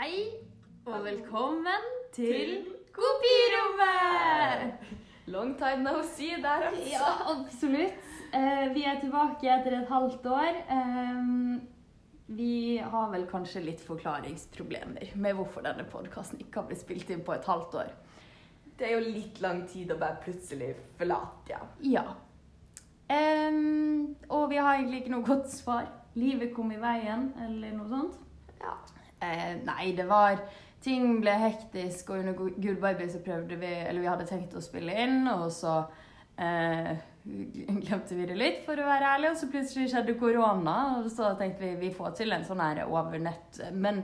Hei, og velkommen til Kopirommet! Long time no see der, altså. Ja, absolutt. Eh, vi er tilbake etter et halvt år. Eh, vi har vel kanskje litt forklaringsproblemer med hvorfor denne podkasten ikke har blitt spilt inn på et halvt år. Det er jo litt lang tid å bare plutselig forlate, ja. Ja. Um, og vi har egentlig ikke noe godt svar. Livet kom i veien, eller noe sånt. Ja. Eh, nei, det var Ting ble hektisk, og under Good Gullbaby så prøvde vi Eller vi hadde tenkt å spille inn, og så eh, glemte vi det litt, for å være ærlig. Og så plutselig skjedde korona, og så tenkte vi vi får til en sånn her over nett. Men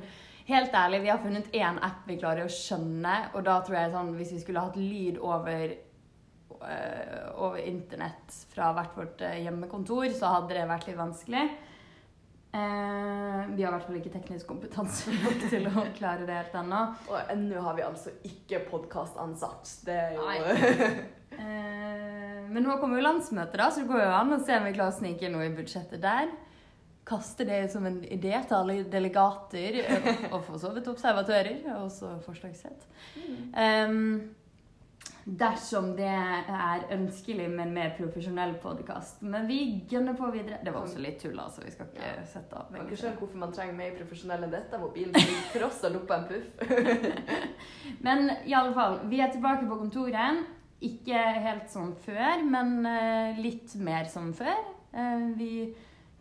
helt ærlig, vi har funnet én app vi klarer å skjønne, og da tror jeg sånn Hvis vi skulle hatt lyd over eh, over internett fra hvert vårt eh, hjemmekontor, så hadde det vært litt vanskelig. Eh, vi har i hvert fall ikke teknisk kompetanse nok til å klare det helt ennå. Og ennå har vi altså ikke podkastansatt. Det er jo Eh, men nå kommer jo landsmøtet, da, så det går jo an å se om vi klarer å snike noe i budsjettet der. Kaste det som en idé til alle delegater, og for så vidt observatører, og også Mm. Um, dersom det er ønskelig med en mer profesjonell podkast. Men vi gønner på videre. Det var også litt tull, altså. Vi skal ikke Ja. sette av. Jeg kan ikke skjønne hvorfor man trenger mer profesjonell enn dette. Mobilen ligger frossa opp oppå en puff. Men i alle fall, vi er tilbake på kontoret. Ikke helt som før, men eh, litt mer som før. Eh, vi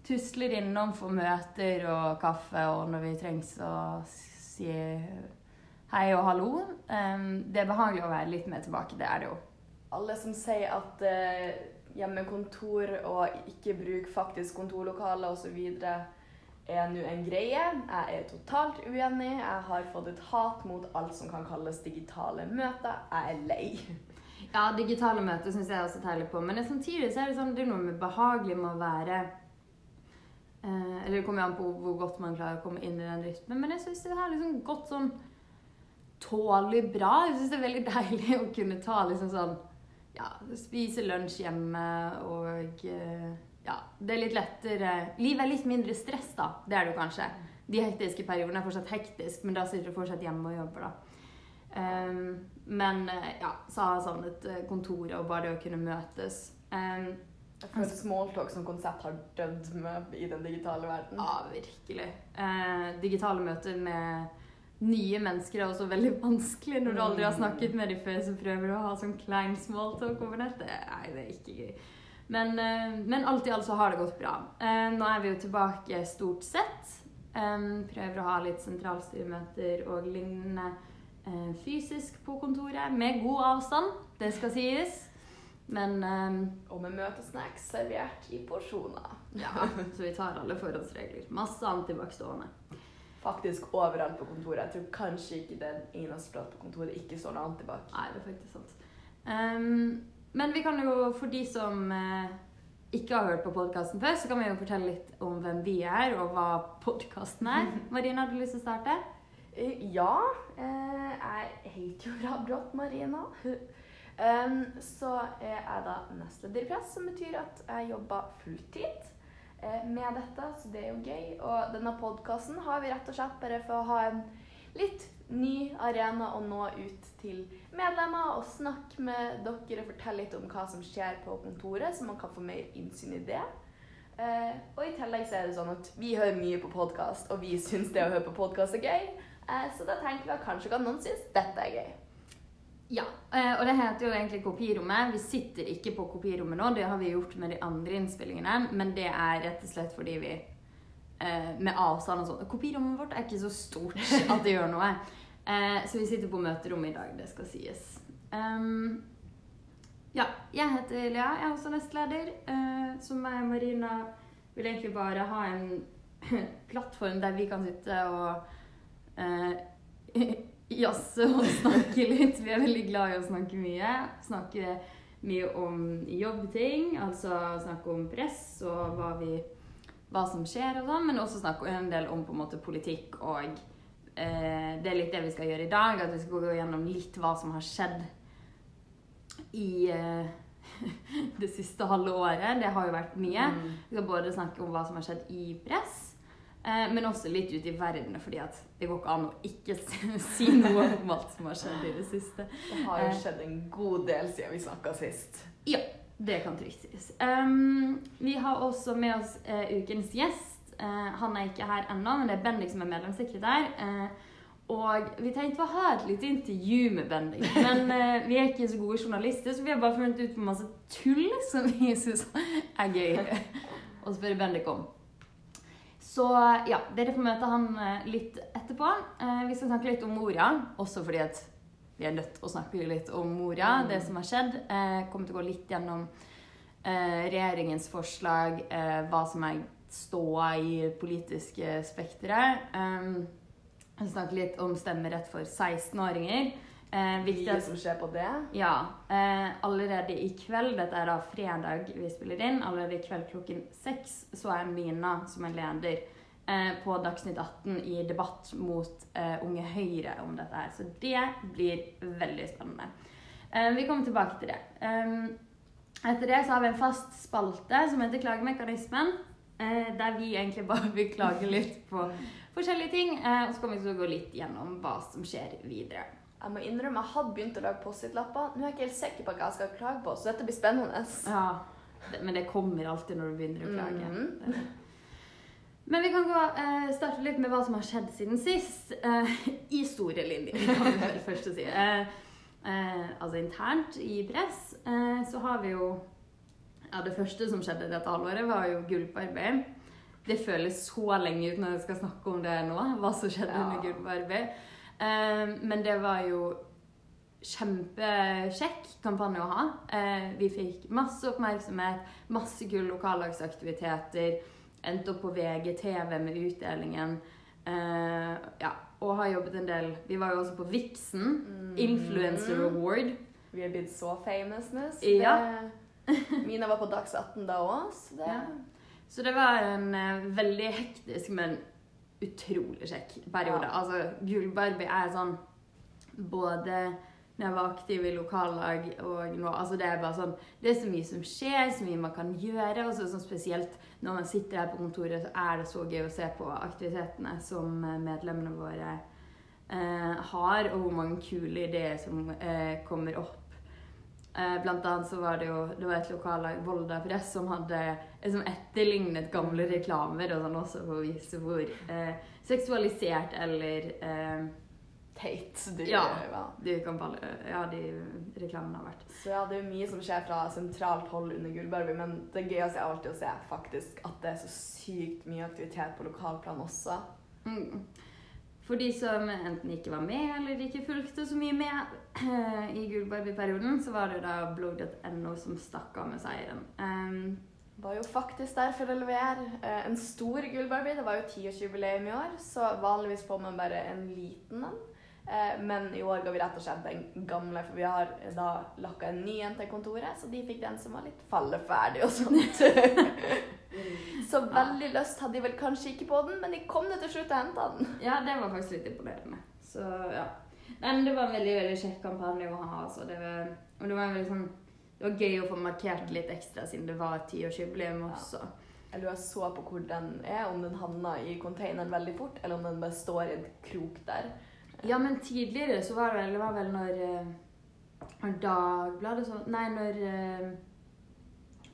tusler innom for møter og kaffe, og når vi trengs å si hei og hallo. Det er behagelig å være litt mer tilbake, det er det jo. Alle som sier at eh, hjemmekontor og ikke bruk faktisk kontorlokaler osv. er nå en greie. Jeg er totalt uenig. Jeg har fått et hat mot alt som kan kalles digitale møter. Jeg er lei. Ja, digitale møter syns jeg også teiler på. Men samtidig så er det sånn, det er noe med behagelig med å være eh, Eller det kommer jo an på hvor godt man klarer å komme inn i den rytmen. Men jeg syns det har liksom gått sånn tålelig bra. Jeg syns det er veldig deilig å kunne ta liksom sånn Ja, spise lunsj hjemme og eh, Ja, det er litt lettere Livet er litt mindre stress, da. Det er det jo kanskje. De hektiske periodene er fortsatt hektisk, men da sitter du fortsatt hjemme og jobber, da. Um, men eh, ja, så har jeg savnet eh, kontoret og bare det å kunne møtes. Um, Jeg føler smalltalk som konsept har dødd med i den digitale verden. ja, virkelig. Eh, digitale møter med nye mennesker er også veldig vanskelig når du aldri har snakket med dem før, så prøver du å ha sånn klein smalltalk over nettet. Nei, det er ikke gøy. Men, eh, men alt i alt så har det gått bra. Eh, nå er vi jo tilbake stort sett. Um, prøver å ha litt sentralstyremøter og lignende eh, fysisk på kontoret, med god avstand, det skal sies. Men Og med møtesnacks servert i porsjoner. ja, så vi tar alle forholdsregler. Masse antibac stående. Faktisk overalt på kontoret. Jeg tror kanskje ikke det er den eneste plass på kontoret ikke står noe annet tilbake. Nei, det er faktisk sant. Um, men vi kan jo, for de som uh, ikke har hørt på podkasten før, så kan vi jo fortelle litt om hvem vi er, og hva podkasten er. Marina, har du lyst til å starte? Uh, Ja, Uh, jeg heter jo Rabrott Marina. Um, så er jeg da nestleder i Press, som betyr at jeg jobber fulltid med dette, så det er jo gøy. Og denne podkasten har vi rett og slett bare for å ha en litt ny arena å nå ut til medlemmer og snakke med dere og fortelle litt om hva som skjer på kontoret, så man kan få mer innsyn i det. Eh, og i tillegg så er det sånn at vi hører mye på podkast, og vi syns det å høre på podkast er gøy. Eh, så da tenker vi at kanskje kan noen synes dette er gøy. Ja, eh, og det heter jo egentlig Kopirommet. Vi sitter ikke på kopirommet nå, det har vi gjort med de andre innspillingene, men det er rett og slett fordi vi eh, med avstand og sånn Kopirommet vårt er ikke så stort at det gjør noe. Eh, så vi sitter på møterommet i dag, det skal sies. Um, ja, jeg heter Lea, jeg er også nestleder. Som meg og Marina vil egentlig bare ha en plattform der vi kan sitte og jazze og snakke litt. Vi er veldig glad i å snakke mye. Snakke mye om jobbting, altså snakke om press og hva, vi, hva som skjer og sånn, men også snakke en del om på en måte politikk og eh, Det er litt det vi skal gjøre i dag, at vi skal gå gjennom litt hva som har skjedd i eh, det siste halve året. Det har jo vært mye. Mm. Vi skal både snakke om hva som har skjedd i press, men også litt ut i verden, fordi det går ikke an å ikke si noe om alt som har skjedd i det siste. Det har jo Eh. skjedd en god del siden vi snakka sist. Ja, det kan trygt sies. Um, vi har også med oss uh, ukens gjest. Uh, han er ikke her ennå, men det er Bendik som er medlemssekretær. Uh, og vi tenkte å ha et lite intervju med Bendik, men eh, vi er ikke så gode journalister, så vi har bare funnet ut på masse tull som vi syns er gøy å spørre Bendik om. Så ja, dere får møte han eh, litt etterpå. Eh, vi skal snakke litt om Moria, også fordi at vi er nødt til å snakke litt om Moria, Mm. det som har skjedd. Jeg kommer til å gå litt gjennom eh, regjeringens forslag, eh, hva som er ståa i politiske spekteret. Snakke litt om stemmerett for 16-åringer. Eh, Mye som skjer på det. ja. Eh, allerede i kveld, dette er da fredag vi spiller inn, allerede i kveld klokken seks så er Mina som er leder eh, på Dagsnytt 18 i debatt mot eh, Unge Høyre om dette her. Så det blir veldig spennende. Eh, vi kommer tilbake til det. Um, etter det så har vi en fast spalte som heter Klagemekanismen. Eh, der vi egentlig bare vil klage litt på forskjellige ting. Eh, og så kommer vi til å gå litt gjennom hva som skjer videre. Jeg må innrømme, jeg hadde begynt å lage Post-It-lapper. Nå er jeg ikke helt sikker på hva jeg skal klage på, så dette blir spennende. Ja, men det kommer alltid når du begynner å klage. Mhm. Men vi kan gå, eh, starte litt med hva som har skjedd siden sist. Eh, I store linjer, kan vi vel først si. Eh, eh, altså internt i press eh, så har vi jo Ja, det første som skjedde dette halvåret, var jo gullbarbeid. Det føles så lenge ut når jeg skal snakke om det nå, hva som skjedde Ja. under gullbarbeid. Eh, men det var jo kjempekjekk kampanje å ha. Eh, vi fikk masse oppmerksomhet, masse kule lokallagsaktiviteter. Endte opp på VGTV med utdelingen. Eh, ja, og har jobbet en del Vi var jo også på Vixen. Mhm. Influencer Award. Vi er blitt så famous nå. Ja. Mina var på Dags 18 da òg, så det Ja. Så det var en eh, veldig hektisk, men utrolig kjekk periode. Ja. Altså, Gullbarbie er sånn Både når jeg var aktiv i lokallag og nå Altså, det er bare sånn Det er så mye som skjer, så mye man kan gjøre. Og så sånn spesielt når man sitter her på kontoret, så er det så gøy å se på aktivitetene som eh, medlemmene våre eh, har, og hvor mange kule ideer som eh, kommer opp. Eh, blant annet så var det jo det var et lokallag, Volda Press, som hadde liksom etterlignet gamle reklamer og sånn også for å vise hvor eh, seksualisert eller eh, teit du Ja. de kan kalle Ja, de reklamene har vært. Så ja, det er jo mye som skjer fra sentralt hold under Gullbarbie, men det gøyeste er alltid å se faktisk at det er så sykt mye aktivitet på lokalplan også. Mm. For de som enten ikke var med eller ikke fulgte så mye med eh, i Gullbarbie-perioden, så var det da blogg.no som stakk av med seieren. Um, Var jo faktisk der for å levere eh, en stor Gullbarbie. Det var jo tiårsjubileum i år, så vanligvis får man bare en liten en. Eh, men i år går vi rett og slett den gamle, for vi har da lakka en ny en til kontoret, så de fikk den som var litt falleferdig og sånt. så veldig lyst hadde de vel kanskje ikke på den, men de kom nå til slutt og henta den. Ja, det var faktisk litt imponerende. Så ja. Nei, men det var en veldig veldig kjekk kampanje å ha. Altså. Det, var, og det var veldig sånn Det var gøy å få markert litt ekstra siden det var tiårsjubileum også. Jeg lurer så på hvor den er, om den havna i containeren veldig fort, eller om den bare står i en krok der. Ja, men tidligere så var det vel, det var vel når, eh, når Dagbladet så Nei, når eh,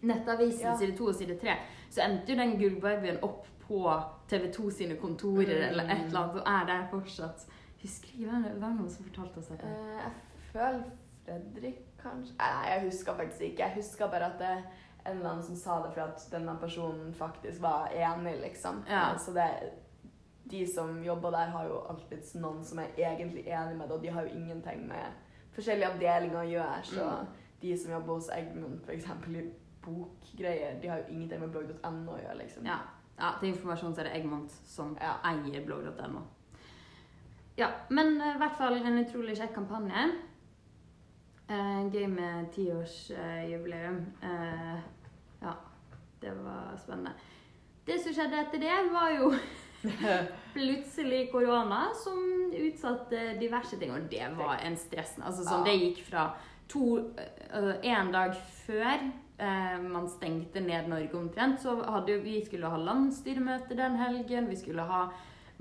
Nettavisen Ja. side 2 og side 3, så endte jo den gullbabyen opp på TV 2 sine kontorer Mm. eller et eller annet, og er der fortsatt. Husker ikke, det var noen som fortalte oss dette. Eh, jeg føler Fredrik kanskje Nei, jeg husker faktisk ikke. Jeg husker bare at det er en eller annen som sa det for at denne personen faktisk var enig, liksom. Ja. Eh, Så det De som jobber der, har jo alltid noen som er egentlig enig med det, og de har jo ingenting med forskjellige avdelinger å gjøre. Så Mm. de som jobber hos Egmont, f.eks. i bokgreier, de har jo ingenting med blogg.no å gjøre, liksom. Ja. ja, til informasjon så er det Egmont som Ja. eier blogg.no. Ja, men eh, i hvert fall en utrolig kjekk kampanje. Eh, gøy med tiårsjubileum. Eh, ja, det var spennende. Det som skjedde etter det, var jo plutselig korona som utsatte diverse ting. Og det var en stressende Altså sånn, det gikk fra to uh, En dag før man stengte ned Norge omtrent, så hadde vi skulle ha landsstyremøte den helgen. Vi skulle ha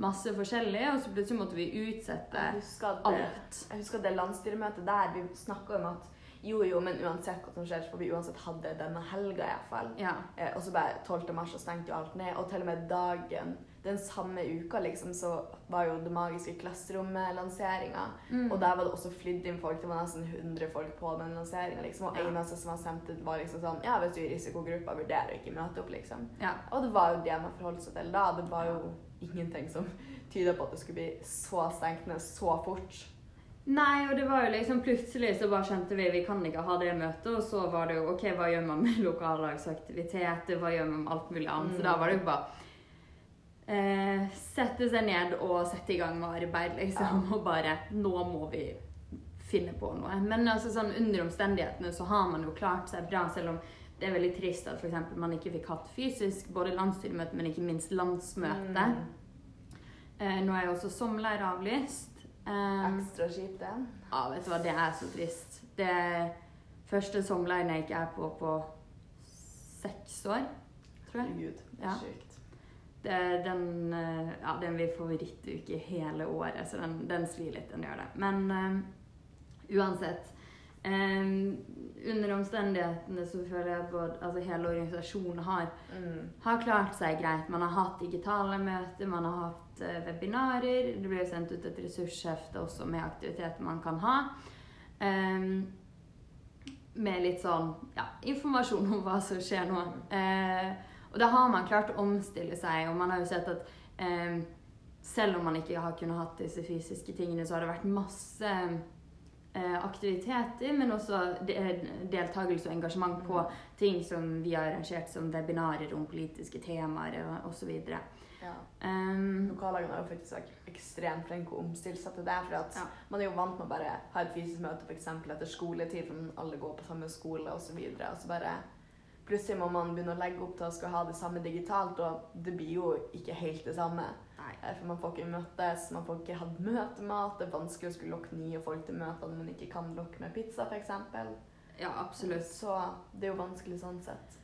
masse forskjellig, og så plutselig måtte vi utsette Jeg det, alt. jeg husker det landsstyremøtet der vi snakka om at jo, jo, men uansett hva som skjer, så får vi uansett hadde det denne helga iallfall. Ja. Eh, og så bare 12. mars så stengte jo alt ned. Og til og med dagen den samme uka liksom, så var jo Det magiske klasserommet-lanseringa. Mm. Og der var det også flydd inn folk. Det var nesten 100 folk på den lanseringa. Liksom. Og Ja. eneste som var stemt ut, var liksom sånn Ja, hvis du er i risikogruppa, vurderer å ikke møte opp, liksom. ja. Og det var jo det man forholdt seg til da. Det var jo ingenting som tyda på at det skulle bli så stengt ned så fort. Nei, og det var jo liksom plutselig så bare skjønte vi vi kan ikke ha det møtet, og så var det jo OK, hva gjør man med lokallagsaktiviteter, hva gjør man med alt mulig annet? Så da var det jo bare eh, sette seg ned og sette i gang med arbeid, liksom. Og bare Nå må vi finne på noe. Men altså sånn under omstendighetene så har man jo klart seg bra, selv om det er veldig trist at f.eks. man ikke fikk hatt fysisk både landsstyremøte, men ikke minst landsmøte. Mm. Eh, nå er jo også sommerleir avlyst. Eh, Ekstra kjipt, det. ja, vet du hva, det er så trist. Det første sommerleiren jeg ikke er på på seks år, tror jeg. Gud, Ja. sjukt. Det er den, eh, ja, er min favorittuke hele året, så den, den svir litt, den gjør det. Men eh, uansett. Under omstendighetene så føler jeg at både, altså hele organisasjonen har, Mm. har klart seg greit. Man har hatt digitale møter, man har hatt eh, webinarer. Det blir sendt ut et ressurshefte også med aktiviteter man kan ha. Um, med litt sånn ja, informasjon om hva som skjer nå. Uh, og da har man klart å omstille seg, og man har jo sett at um, selv om man ikke har kunnet hatt disse fysiske tingene, så har det vært masse aktiviteter, men også deltakelse og engasjement på ting som vi har arrangert som webinarer om politiske temaer osv. Ja. Um, Lokallagene har jo faktisk vært ekstremt flinke å omstille seg til det. For at Ja. man er jo vant med å bare ha et fysisk møte f.eks. etter skoletid, for alle går på samme skole osv. Og, så og så bare Plutselig må man begynne å legge opp til å skal ha det samme digitalt, og det blir jo ikke helt det samme. Nei. Eh, For man får ikke møtes, man får ikke hatt møtemat. Det er vanskelig å skulle lokke nye folk til møtene man ikke kan lokke med pizza, f.eks. Ja, absolutt. Så det er jo vanskelig sånn sett.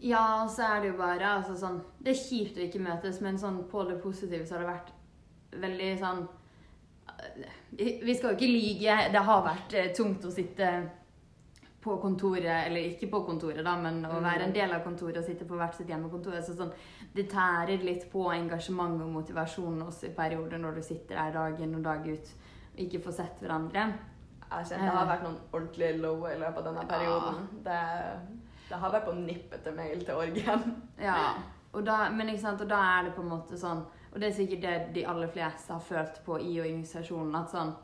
Ja, og så er det jo bare altså sånn Det er kjipt å ikke møtes, men sånn på det positive så har det vært veldig sånn Vi vi skal jo ikke lyge. Det har vært eh, tungt å sitte på kontoret, eller ikke på kontoret, da, men å Mm. være en del av kontoret og sitte på hvert sitt hjemmekontor. Så sånn, det tærer litt på engasjement og motivasjon også i perioder når du sitter der dag inn og dag ut og ikke får sett hverandre. Kjenner Det har vært noen ordentlige low i løpet av denne perioden. Det, det har vært på nippet til mail til orgen. Ja, og da, men ikke sant, og da er det på en måte sånn Og det er sikkert det de aller fleste har følt på i organisasjonen, at sånn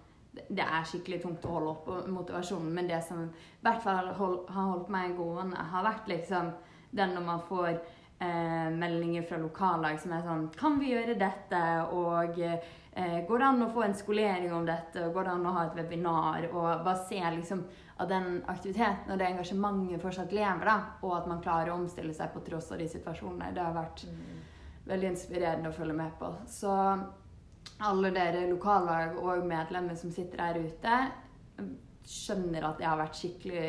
det- er skikkelig tungt å holde oppe motivasjonen, men det som i hvert fall hold, har holdt meg gående, har vært liksom den når man får eh, meldinger fra lokallag som er sånn Kan vi gjøre dette? Og eh, går det an å få en skolering om dette? Og går det an å ha et webinar? Og bare se liksom at den aktiviteten og det engasjementet fortsatt lever, da. Og at man klarer å omstille seg på tross av de situasjonene. Det har vært veldig inspirerende å følge med på. Så alle dere lokallag og medlemmer som sitter der ute, skjønner at det har vært skikkelig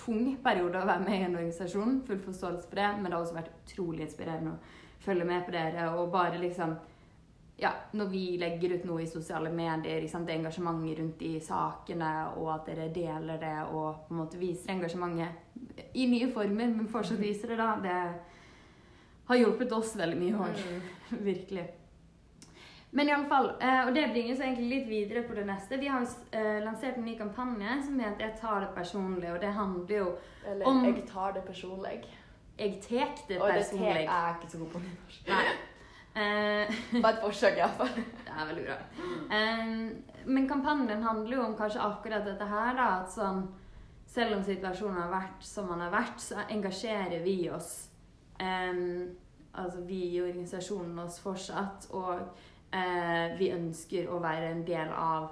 tung periode å være med i en organisasjon. Full forståelse for det, men det har også vært utrolig inspirerende å følge med på dere. Og bare liksom ja, når vi legger ut noe i sosiale medier, liksom, det engasjementet rundt de sakene, og at dere deler det og på en måte viser engasjementet i nye former, men fortsatt viser det, da, det har hjulpet oss veldig mye òg. Mm. Virkelig. Men i alle fall, eh, og det bringer oss egentlig litt videre på det neste. Vi har jo eh, lansert en ny kampanje som heter 'Jeg tar det personlig', og det handler jo Eller Om- jeg tar det personlig. 'Jeg tek det Og det personlig'. er ikke så god på nynorsk. Nei. Eh, Bare et forsøk, iallfall. Det er veldig bra. Em, men kampanjen handler jo om kanskje akkurat dette her, da. At sånn Selv om situasjonen har vært som den har vært, så engasjerer vi oss. Um, altså vi i organisasjonen oss fortsatt. Og eh, vi ønsker å være en del av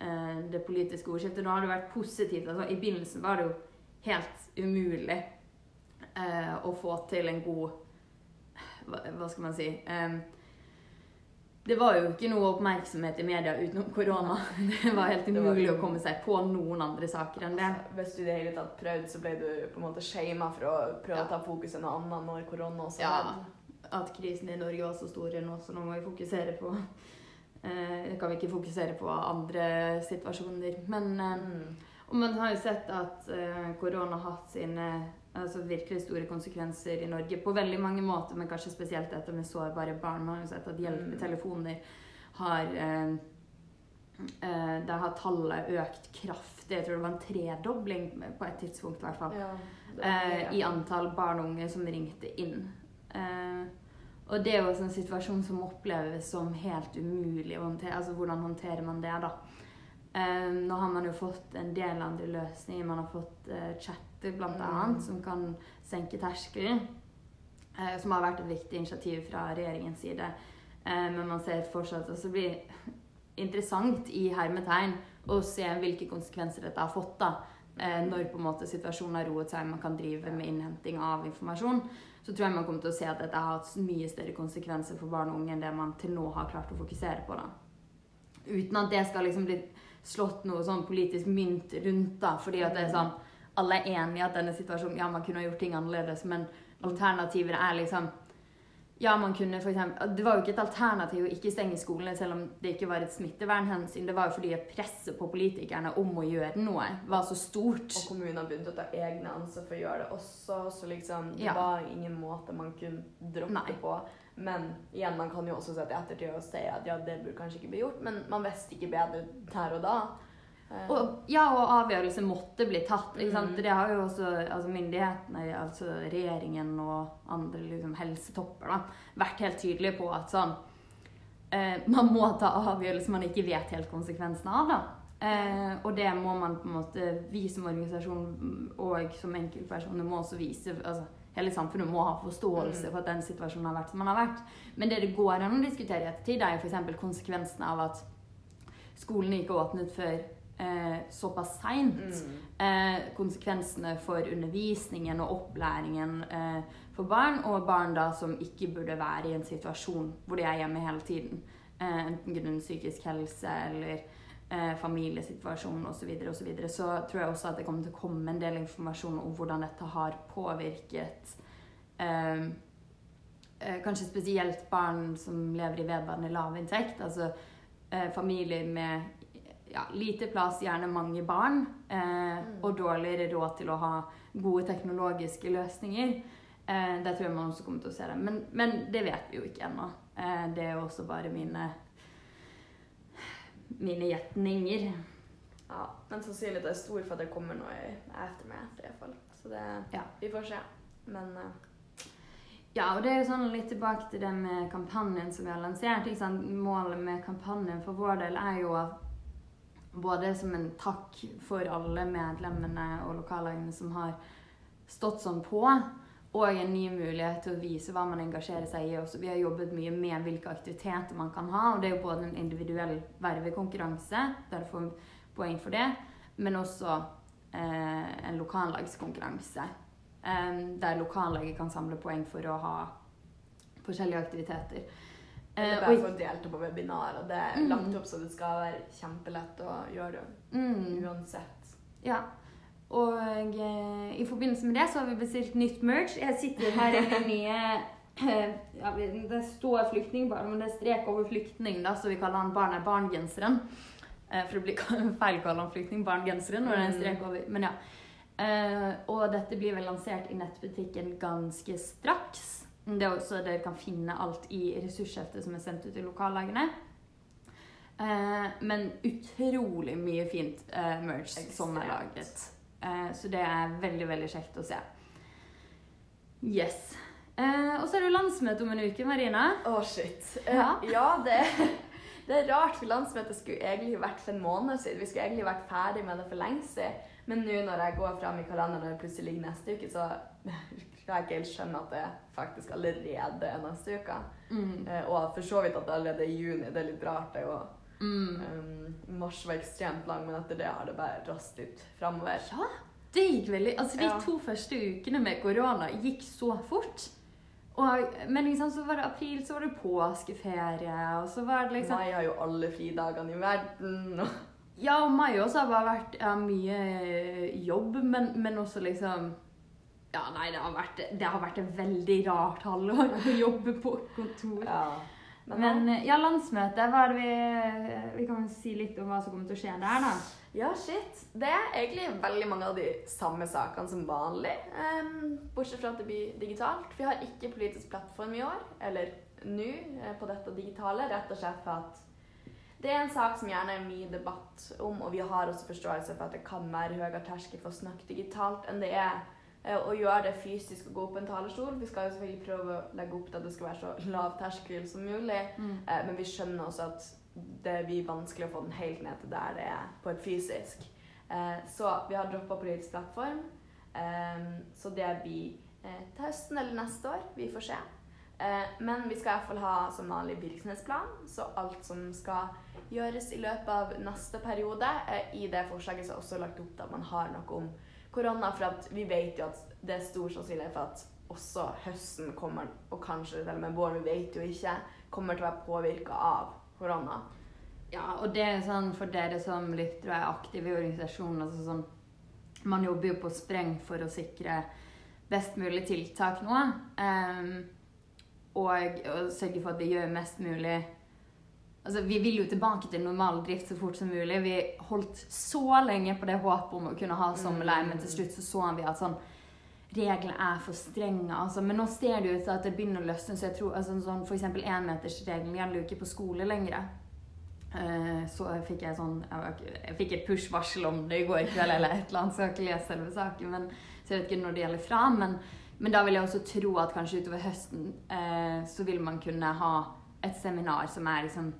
eh, det politiske ordskiftet. Nå har det vært positivt. Altså, I begynnelsen var det jo helt umulig eh, å få til en god hva, hva skal man si Eh, det var jo ikke noe oppmerksomhet i media utenom korona. Det var helt umulig var å komme seg på noen andre saker enn det. Altså, hvis du i det hele tatt prøvde, så ble du på en måte shama for å prøve Ja. å ta fokus en annen når korona også Ja. hadde. At krisen i Norge var så stor nå, så nå må vi fokusere på eh, Kan vi ikke fokusere på andre situasjoner. Men eh. Og man har jo sett at eh, korona har hatt sine altså virkelig store konsekvenser i Norge på veldig mange måter, men kanskje spesielt dette med sårbare barn. Man har jo sett at hjelpetelefoner har eh, eh, Der har tallet økt kraftig. Jeg tror det var en tredobling på et tidspunkt, i hvert fall. Ja, Eh. I antall barn og unge som ringte inn. Eh, og det er jo en situasjon som oppleves som helt umulig å håndtere. Altså hvordan håndterer man det, da? Um, nå har man jo fått en del andre løsninger. Man har fått uh, chatter, blant Mm. som kan senke terskelen. Uh, som har vært et viktig initiativ fra regjeringens side. Uh, men man ser fortsatt også det blir interessant i hermetegn å se hvilke konsekvenser dette har fått. da. Uh, når på en måte situasjonen har roet seg, man kan drive med innhenting av informasjon, så tror jeg man kommer til å se at dette har hatt mye større konsekvenser for barn og unge enn det man til nå har klart å fokusere på. da. Uten at det skal liksom bli slått noe sånn politisk mynt rundt, da, fordi at det er sånn alle er enige i at denne situasjonen Ja, man kunne ha gjort ting annerledes, men alternativer er liksom Ja, man kunne for eksempel Det var jo ikke et alternativ å ikke stenge skolene selv om det ikke var et smittevernhensyn. Det var jo fordi at presset på politikerne om å gjøre noe var så stort. Og kommunene begynte å ta egne ansvar for å gjøre det også, så liksom det Ja. var ingen måte man kunne droppe Nei. på. Men igjen, man kan jo også sette i ettertid og si at ja, det burde kanskje ikke bli gjort, men man visste ikke bedre der og da. Og, ja, og avgjørelse måtte bli tatt. Mm. Det har jo også altså myndighetene, altså regjeringen og andre liksom, helsetopper, da, vært helt tydelige på at sånn eh, Man må ta avgjørelser man ikke vet helt konsekvensene av, da. Eh, og det må man på en måte, vi som organisasjon og som enkeltpersoner må også vise. altså Hele samfunnet må ha forståelse Mm. for at den situasjonen har vært som den har vært. Men det det går an å diskutere i ettertid, er jo f.eks. konsekvensene av at skolene ikke åpnet før eh, såpass seint. mm. Eh, konsekvensene for undervisningen og opplæringen eh, for barn, og barn da som ikke burde være i en situasjon hvor de er hjemme hele tiden. Eh, enten grunnet psykisk helse eller eh, familiesituasjon osv. Så, videre, og så, videre. så tror jeg også at det kommer til å komme en del informasjon om hvordan dette har påvirket eh, eh, kanskje spesielt barn som lever i vedvarende lavinntekt. Altså eh, familier med ja, lite plass, gjerne mange barn, eh, og dårligere råd til å ha gode teknologiske løsninger. Eh, det tror jeg man også kommer til å se det. Men, men det vet vi jo ikke ennå. Eh, det er jo også bare mine mine gjetninger. Ja, men sannsynligheten er stor for at det kommer noe i meg. i hvert fall. Så det, Ja. vi får se. Men uh... Ja, og det er jo sånn litt tilbake til det med kampanjen som vi har lansert. Målet med kampanjen for vår del er jo at både som en takk for alle medlemmene og lokallagene som har stått sånn på, og en ny mulighet til å vise hva man engasjerer seg i. Også, vi har jobbet mye med hvilke aktiviteter man kan ha, og det er jo både en individuell vervekonkurranse, der du får poeng for det, men også eh, en lokallagskonkurranse. eh, der lokallaget kan samle poeng for å ha forskjellige aktiviteter. Det Eh, bare for å delta på webinar, og det er Mm. lagt opp så det skal være kjempelett å gjøre det mm. uansett. Ja. Og eh, i forbindelse med det så har vi bestilt nytt merch. Jeg sitter her i den nye eh, ja, Det står flyktningbarn, men det er strek over flyktning, da, så vi kaller han Barn er barn-genseren. Eh, for det blir feil å kalle han flyktning barngenseren når det er en strek over. Men ja. Eh, og dette blir vel lansert i nettbutikken ganske straks. Det er også Dere kan finne alt i ressursheftet som er sendt ut til lokallagene. Eh, men utrolig mye fint eh, merch som er laget. Eh, så det er veldig, veldig kjekt å se. Yes. Eh, og så er det jo landsmøte om en uke, Marina. Å, shit. Eh, Ja. ja, det, det er rart, for landsmøtet skulle egentlig vært for en måned siden. Vi skulle egentlig vært ferdig med det for lenge siden. Men nå når jeg går fram i kalenderen og plutselig ligger neste uke, så jeg ikke helt skjønne at det faktisk allerede er neste uke. Mm. Eh, og for så vidt at det allerede er juni. Det er litt rart. det jo Mm. um, Mars var ekstremt lang, men etter det har det bare rast ut framover. Ja, det gikk veldig Altså, de Ja. to første ukene med korona gikk så fort. Og men liksom, så var det april, så var det påskeferie, og så var det liksom Mai har jo alle fridagene i verden. og- Ja, og mai også har bare vært ja, mye jobb, men, men også liksom Ja, nei, det har vært, det har vært et veldig rart halvår å jobbe på kontor. Ja. Men, Men eh, ja, landsmøtet, hva er det vi Vi kan si litt om hva som kommer til å skje der, da. ja, shit. Det er egentlig veldig mange av de samme sakene som vanlig. Um, bortsett fra at det blir digitalt. Vi har ikke politisk plattform i år, eller nå, eh, på dette digitale, rett og slett for at det er en sak som gjerne er mye debatt om, og vi har også forståelse for at det kan være høyere terskel for å snakke digitalt enn det er eh, å gjøre det fysisk å gå opp en talerstol. Vi skal jo selvfølgelig prøve å legge opp til at det skal være så lav terskel som mulig. mm. Men vi skjønner også at det blir vanskelig å få den helt ned til der det er på et fysisk. Eh, Så vi har droppa politisk plattform. Eh, Så det blir eh, til høsten eller neste år. Vi får se. Eh, Men vi skal iallfall ha som vanlig virksomhetsplan, så alt som skal gjøres i løpet av neste periode. eh, I det forslaget så er også lagt opp til at man har noe om korona, for vi vet jo at det er stor sannsynlighet for at også høsten kommer, og kanskje til og med våren, vi vet jo ikke, kommer til å være påvirka av korona. Ja, og det er sånn for dere som lytter og er aktive i organisasjonen altså sånn, Man jobber jo på spreng for å sikre best mulig tiltak nå. Um, og, og sørge for at vi gjør mest mulig Altså, Vi vil jo tilbake til normal drift så fort som mulig. Vi holdt så lenge på det håpet om å kunne ha sommerleir, men til slutt så så vi at sånn reglene er for strenge. Altså. Men nå ser det ut til at det begynner å løsne. så jeg tror, altså, sånn, For eksempel énmetersregelen gjelder jo ikke på skole lenger. Uh, Så fikk jeg sånn Jeg, jeg fikk et push-varsel om det i går kveld, eller et eller annet, så jeg har ikke lest selve saken. Men, så jeg vet ikke når det gjelder fra. Men, men da vil jeg også tro at kanskje utover høsten uh, så vil man kunne ha et seminar som er liksom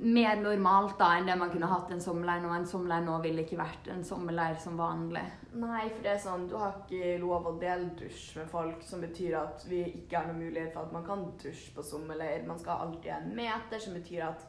mer normalt da enn det man kunne hatt en sommerleir nå. En sommerleir nå ville ikke vært en sommerleir som vanlig. Nei, for det er sånn, du har ikke lov å dele dusj med folk, som betyr at vi ikke har noen mulighet for at man kan dusje på sommerleir. Man skal alltid ha en meter, som betyr at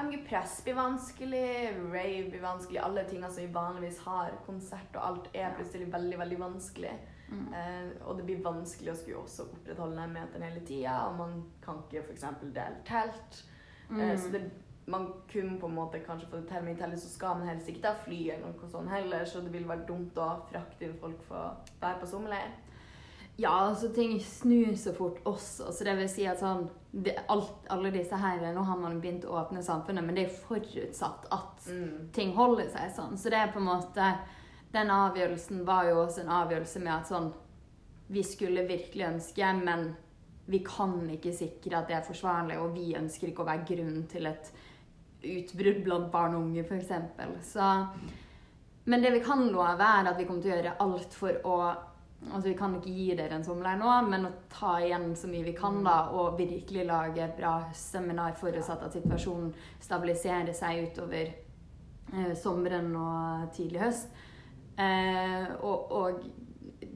MG Press blir vanskelig, rave blir vanskelig, alle tingene som vi vanligvis har, konsert og alt, er plutselig veldig, veldig vanskelig. Mm. Uh, og det blir vanskelig å skulle også opprettholde den meteren hele tida, og man kan ikke f.eks. dele telt. Mm. Uh, så det, man kunne på en måte kanskje få det til, men i tillegg så skal man helst ikke ta fly eller noe sånt heller, så det ville vært dumt å frakte inn folk for å være på sommerleir. Ja, altså ting snur så fort også. Så det vil si at sånn det, alt, Alle disse her Nå har man begynt å åpne samfunnet, men det er forutsatt at Mm. ting holder seg sånn. Så det er på en måte Den avgjørelsen var jo også en avgjørelse med at sånn Vi skulle virkelig ønske, men vi kan ikke sikre at det er forsvarlig, og vi ønsker ikke å være grunn til et utbrudd blant barn og unge, f.eks. Men det vi kan love, er at vi kommer til å gjøre alt for å Altså, Vi kan ikke gi dere en sommerleir nå, men å ta igjen så mye vi kan da, og virkelig lage et bra seminar forutsatt at situasjonen stabiliserer seg utover eh, sommeren og tidlig høst. Eh, og, og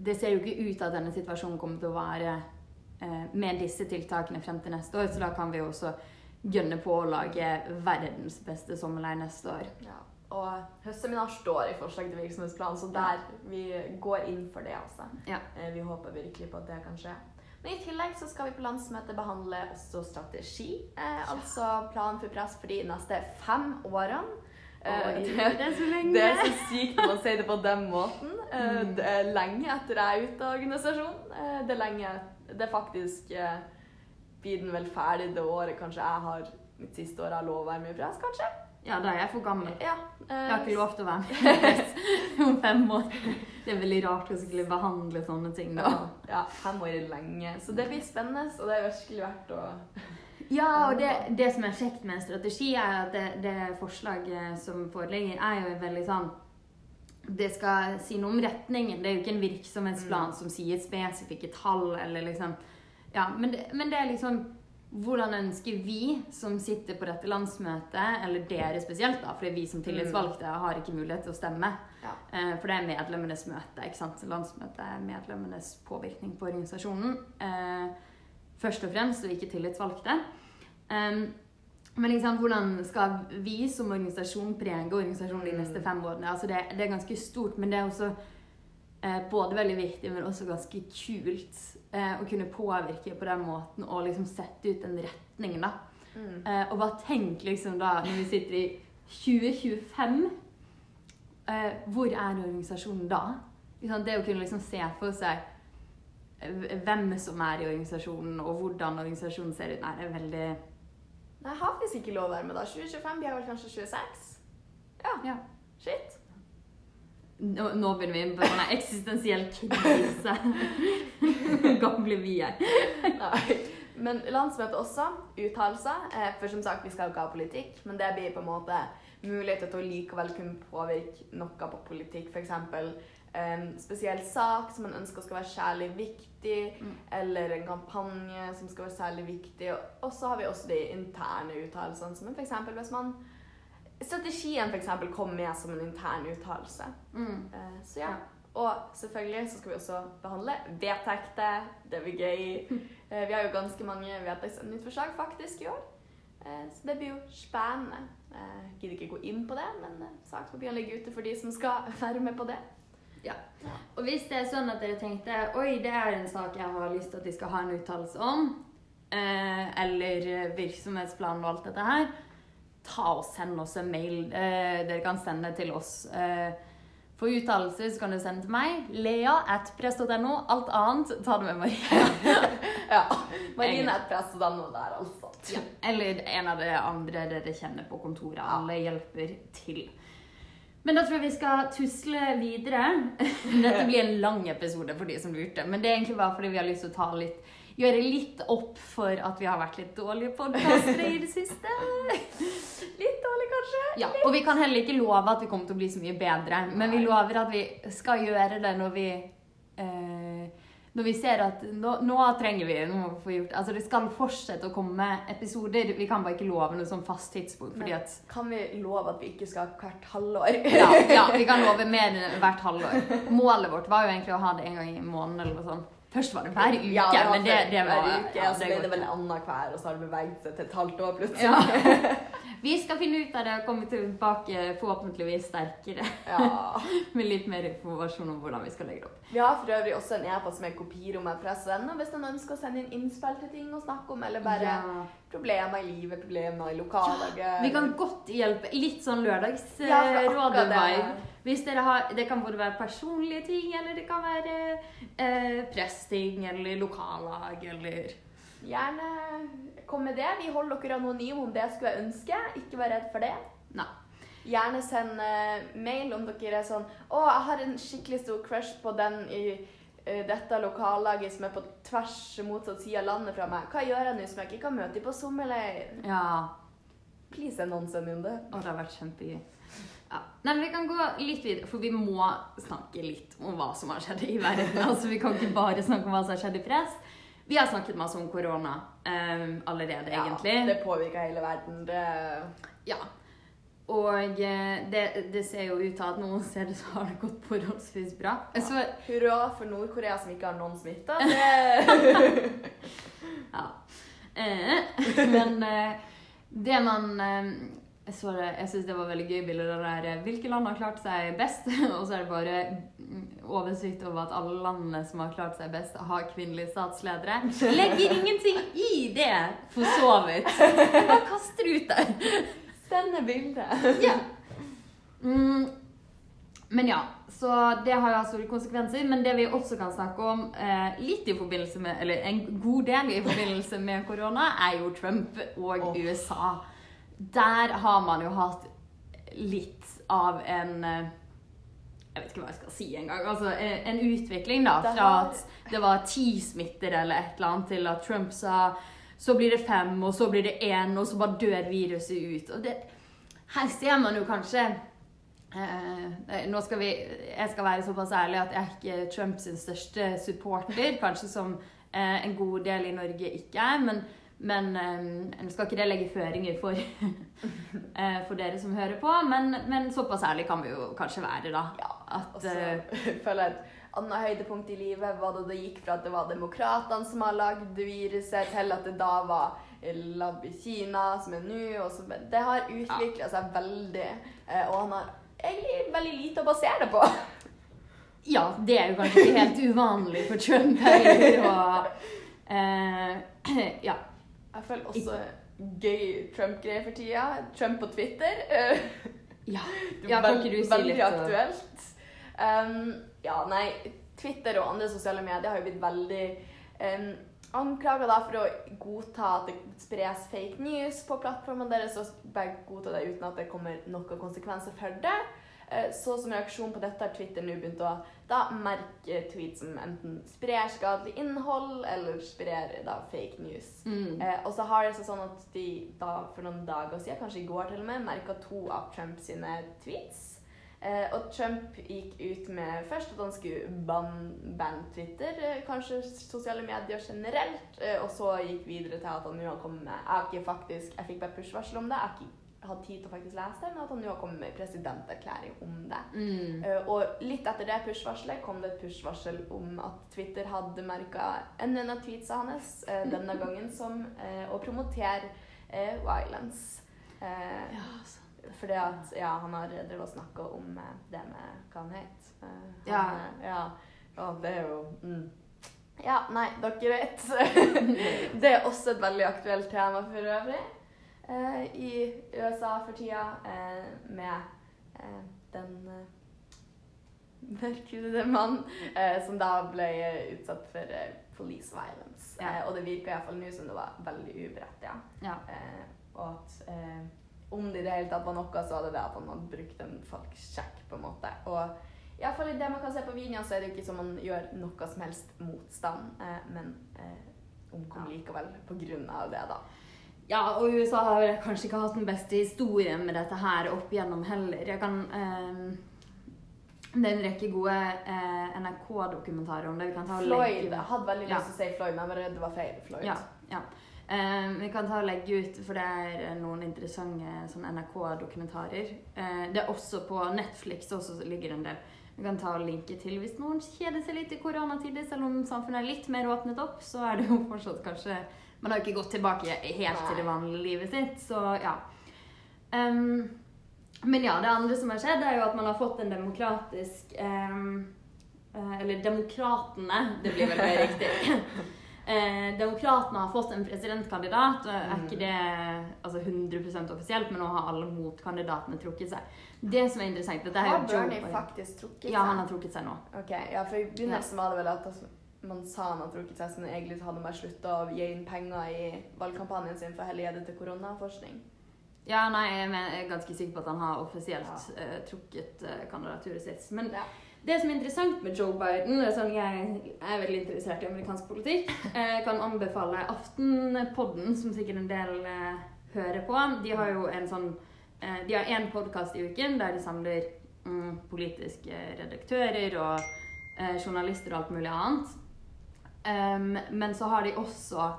det ser jo ikke ut at denne situasjonen kommer til å vare eh, med disse tiltakene frem til neste år, så da kan vi jo også gønne på å lage verdens beste sommerleir neste år. Ja. Og høstseminar står i forslag til virksomhetsplan, så der vi går inn for det, altså. Ja. Eh, Vi håper virkelig på at det kan skje. Men i tillegg så skal vi på landsmøtet behandle også strategi. Eh, altså plan for press for de neste fem årene. Eh, Oi, det, det er så lenge. det er så sykt når man sier det på den måten. Eh, Mm. det er lenge etter jeg er ute av organisasjonen. Det er lenge Det er faktisk Blir den vel ferdig det året kanskje jeg har mitt siste år av lov å være med i press, kanskje? Ja, da er jeg for gammel. Ja. eh, Jeg har ikke lov til å være med om fem år. Det er veldig rart å skulle behandle sånne ting nå. Ja, ja, fem år er lenge. Så det blir spennende, og det er virkelig verdt å Ja, og det, det som er kjekt med en strategi, er at det, det forslaget som foreligger, er jo veldig sånn Det skal si noe om retningen. Det er jo ikke en virksomhetsplan Mm. som sier spesifikke tall, eller liksom Ja, men det, men det er liksom hvordan ønsker vi som sitter på dette landsmøtet, eller dere spesielt, da, for vi som tillitsvalgte har ikke mulighet til å stemme. Ja. Eh, For det er medlemmenes møte. ikke sant? Landsmøtet er medlemmenes påvirkning på organisasjonen. Eh, først og fremst, og ikke tillitsvalgte. Men liksom, hvordan skal vi som organisasjon prege organisasjonen de neste fem årene? Altså det, det er ganske stort, men det er også både veldig viktig, men også ganske kult eh, å kunne påvirke på den måten og liksom sette ut en retning, da. Mm. Eh, og bare tenk liksom da, når vi sitter i 2025 eh, Hvor er organisasjonen da? Det å kunne liksom se for seg eh, hvem som er i organisasjonen, og hvordan organisasjonen ser ut. Nei, det er veldig Nei, jeg har faktisk ikke lov å være med da. 2025 blir jeg vel kanskje 26? Ja. Ja. Shit. Nå, nå begynner vi på sånn eksistensiell krise. Hvor gamle vi er. Nei. Men landsmøtet også, uttalelser. Eh, for som sagt, vi skal jo ikke ha politikk, men det blir på en måte muligheter til å likevel kunne påvirke noe på politikk. F.eks. en spesiell sak som man ønsker skal være særlig viktig, Mm. eller en kampanje som skal være særlig viktig. Og så har vi også de interne uttalelsene, som f.eks. hvis man Strategien eksempel kom med som en intern uttalelse. Mm. Eh, Så ja. Og selvfølgelig så skal vi også behandle vedtekter. Det blir gøy. Eh, Vi har jo ganske mange vedtektsendringsforslag faktisk i år. Eh, Så det blir jo spennende. Jeg gidder ikke gå inn på det, men sakspapirene ligger ute for de som skal være med på det. Ja. Og hvis det er sånn at dere tenkte oi, det er en sak jeg har lyst til at de skal ha en uttalelse om, eller virksomhetsplan og alt dette her, ta og send oss en mail. Eh, dere kan sende til oss. Eh, for uttalelser så kan du sende til meg. Lea at press.no. Alt annet ta det med Marie. Ja. Marine at et der, altså. Ja. Eller en av de andre dere kjenner på kontoret. Alle hjelper til. Men da tror jeg vi skal tusle videre. Dette blir en lang episode for de som lurte. Men det er egentlig bare fordi vi har lyst til å ta litt, gjøre litt opp for at vi har vært litt dårlige podkastere i det siste. Litt dårlig, kanskje? Ja, Og vi kan heller ikke love at vi kommer til å bli så mye bedre. Men vi lover at vi skal gjøre det når vi eh, Når vi ser at nå, nå trenger vi noe å få gjort Altså det skal fortsette å komme episoder. Vi kan bare ikke love noe sånn fast tidspunkt. fordi at Kan vi love at vi ikke skal hvert halvår? ja, ja, vi kan love mer enn hvert halvår. Målet vårt var jo egentlig å ha det en gang i måneden eller noe sånt. Først var det hver uke, Ja, det men det, det var hver uke, ja, og så det ble det vel annenhver, og så har det beveget seg til et halvt år plutselig. Ja. Vi skal finne ut av det og komme tilbake forhåpentligvis sterkere Ja. med litt mer informasjon om hvordan vi skal legge det opp. Vi har for øvrig også en e-post med kopirommet press.no hvis noen ønsker å sende inn innspill til ting å snakke om, eller bare Ja. Problemer i livet, problemer i lokallaget. Ja, Vi kan godt hjelpe. Litt sånn Ja, akkurat lørdagsrådet-vibe. det. Hvis dere har, Det kan både være personlige ting, eller det kan være eh, pressting, eller lokallag, eller Gjerne kom med det. Vi holder dere anonyme om det skulle jeg ønske. Ikke vær redd for det. Nei. Gjerne send eh, mail om dere er sånn Å, jeg har en skikkelig stor crush på den i eh, dette lokallaget som er på tvers motsatt side av landet fra meg. Hva gjør jeg nå som jeg ikke kan møte dem på sommerleir? Ja. Please en det. Å, det har vært kjempegøy. Ja. Nei, men Vi kan gå litt videre, for vi må snakke litt om hva som har skjedd i verden. Altså, Vi kan ikke bare snakke om hva som har skjedd i press. Vi har snakket masse om korona um, allerede, egentlig. Ja, det påvirker hele verden. Det Ja. Og eh, det, det ser jo ut til at noen steder så har det gått forholdsvis bra. Så, Hurra for Nord-Korea som ikke har noen smitta. Det... ja. Eh, men eh, det man så det- jeg syns det var veldig gøy bilde det der Hvilke land har klart seg best? Og så er det bare mm, oversikt over at alle landene som har klart seg best, har kvinnelige statsledere. Legger ingenting i det, for så vidt. Bare kaster det ut der. Spennende bilde. Ja. Mm, men ja, så det har jo hatt store konsekvenser. Men det vi også kan snakke om eh, litt i forbindelse med, eller en god del i forbindelse med korona, er jo Trump og oh. USA. Der har man jo hatt litt av en eh, jeg vet ikke hva jeg skal si engang. Altså, en en utvikling da, fra at det var ti smitter eller et eller annet, til at Trump sa så blir det fem, og så blir det én, og så bare dør viruset ut. Og det, her ser man jo kanskje eh, Nå skal vi Jeg skal være såpass ærlig at jeg er ikke Trumps største supporter, kanskje som eh, en god del i Norge ikke er, men, men Nå skal ikke det legge føringer for, eh, for dere som hører på, men, men såpass ærlig kan vi jo kanskje være, da. Ja, At, Og så eh, føler jeg annet høydepunkt i livet var da det gikk fra at det var demokratene som har lagd viruset, til at det da var lab i Kina, som er nå. Det har utvikla seg veldig, eh, og han har egentlig veldig lite å basere det på. Ja, det er jo kanskje ikke helt uvanlig for Trump heller. Og eh, ja. Jeg føler også gøy Trump-greier for tida. Trump på Twitter. Ja, Ja, kan ikke du si litt, Veldig aktuelt. Um, ja, nei, Twitter og andre sosiale medier har jo blitt veldig um, anklaga for å godta at det spres fake news på plattformene deres, og bare godta det uten at det kommer noen konsekvenser for det. Eh, Så som reaksjon på dette har Twitter nå begynt å da merke tweets som enten sprer skadelig innhold eller sprer da fake news. Mm. Eh, og så har det seg sånn at de da for noen dager siden, kanskje i går til og med, merka to av Trumps tweets. Eh, og Trump gikk ut med først at han skulle banne ban Twitter, eh, kanskje sosiale medier generelt, eh, og så gikk videre til at han nå har kommet med Jeg har ikke faktisk, jeg fikk bare push-varsel om det, jeg har ikke hatt tid til å faktisk lese det, men at han nå har kommet med en presidenterklæring om det. Mm. Eh, og litt etter det push-varselet kom det et push-varsel om at Twitter hadde merka en av tweetsa hans denne gangen som å promotere violence. Eh, Ja, altså. Fordi at ja, han har drevet og snakka om eh, det med hva han het. Eh, han, Ja. eh, ja. ja. Det er jo mm. Ja, nei, dere vet. det er også et veldig aktuelt tema for øvrig eh, i USA for tida eh, med eh, den eh, mørkhudede mann eh, som da ble eh, utsatt for eh, police violence. Ja. Eh, og det virka iallfall nå som det var veldig uberettiget. Ja. Eh, og at eh, om det i det hele tatt var noe, så var det det at han hadde brukt en falsk sjekk, på en måte. Og i alle fall i det man kan se på videoen, så er det jo ikke som man gjør noe som helst motstand, eh, men eh, omkom likevel på grunn av det, da. Ja, og USA har kanskje ikke hatt den beste historien med dette her opp igjennom heller. Jeg kan eh, Det er en rekke gode eh, NRK-dokumentarer om det. Vi kan ta Floyd. Jeg hadde veldig lyst til å si Floyd, men jeg var redd det var feil. Floyd. Ja. ja. Eh, vi kan ta og legge ut, for det er eh, noen interessante sånn NRK-dokumentarer. Eh, det er også på Netflix også så ligger en del. Vi kan ta og linke til hvis noen kjeder seg litt i koronatider, selv om samfunnet er litt mer åpnet opp, så er det jo fortsatt kanskje Man har jo ikke gått tilbake helt til det vanlige livet sitt, så ja. Um, men ja, det andre som har skjedd, er jo at man har fått en demokratisk um, Eller demokratene, det blir vel mer riktig. Eh, Demokratene har fått en presidentkandidat. Er ikke det altså 100% offisielt, men nå har alle motkandidatene trukket seg. Det som er interessant, dette Har jo Joe Bernie faktisk trukket seg? Ja, han har trukket seg nå. Ok, ja, for I begynnelsen var det vel at altså, man sa han hadde trukket seg, men egentlig hadde han bare slutta å gi inn penger i valgkampanjen sin for å heller gi det til koronaforskning. Ja, nei, jeg er ganske sikker på at han har offisielt eh, trukket uh, kandidaturet sitt. Men Ja. Det som er interessant med Joe Biden er sånn, Jeg er veldig interessert i amerikansk politikk. Jeg kan anbefale Aftenpodden, som sikkert en del eh, hører på. De har jo en sånn eh, De har én podkast i uken der de samler mm, politiske redaktører og eh, journalister og alt mulig annet. Um, men så har de også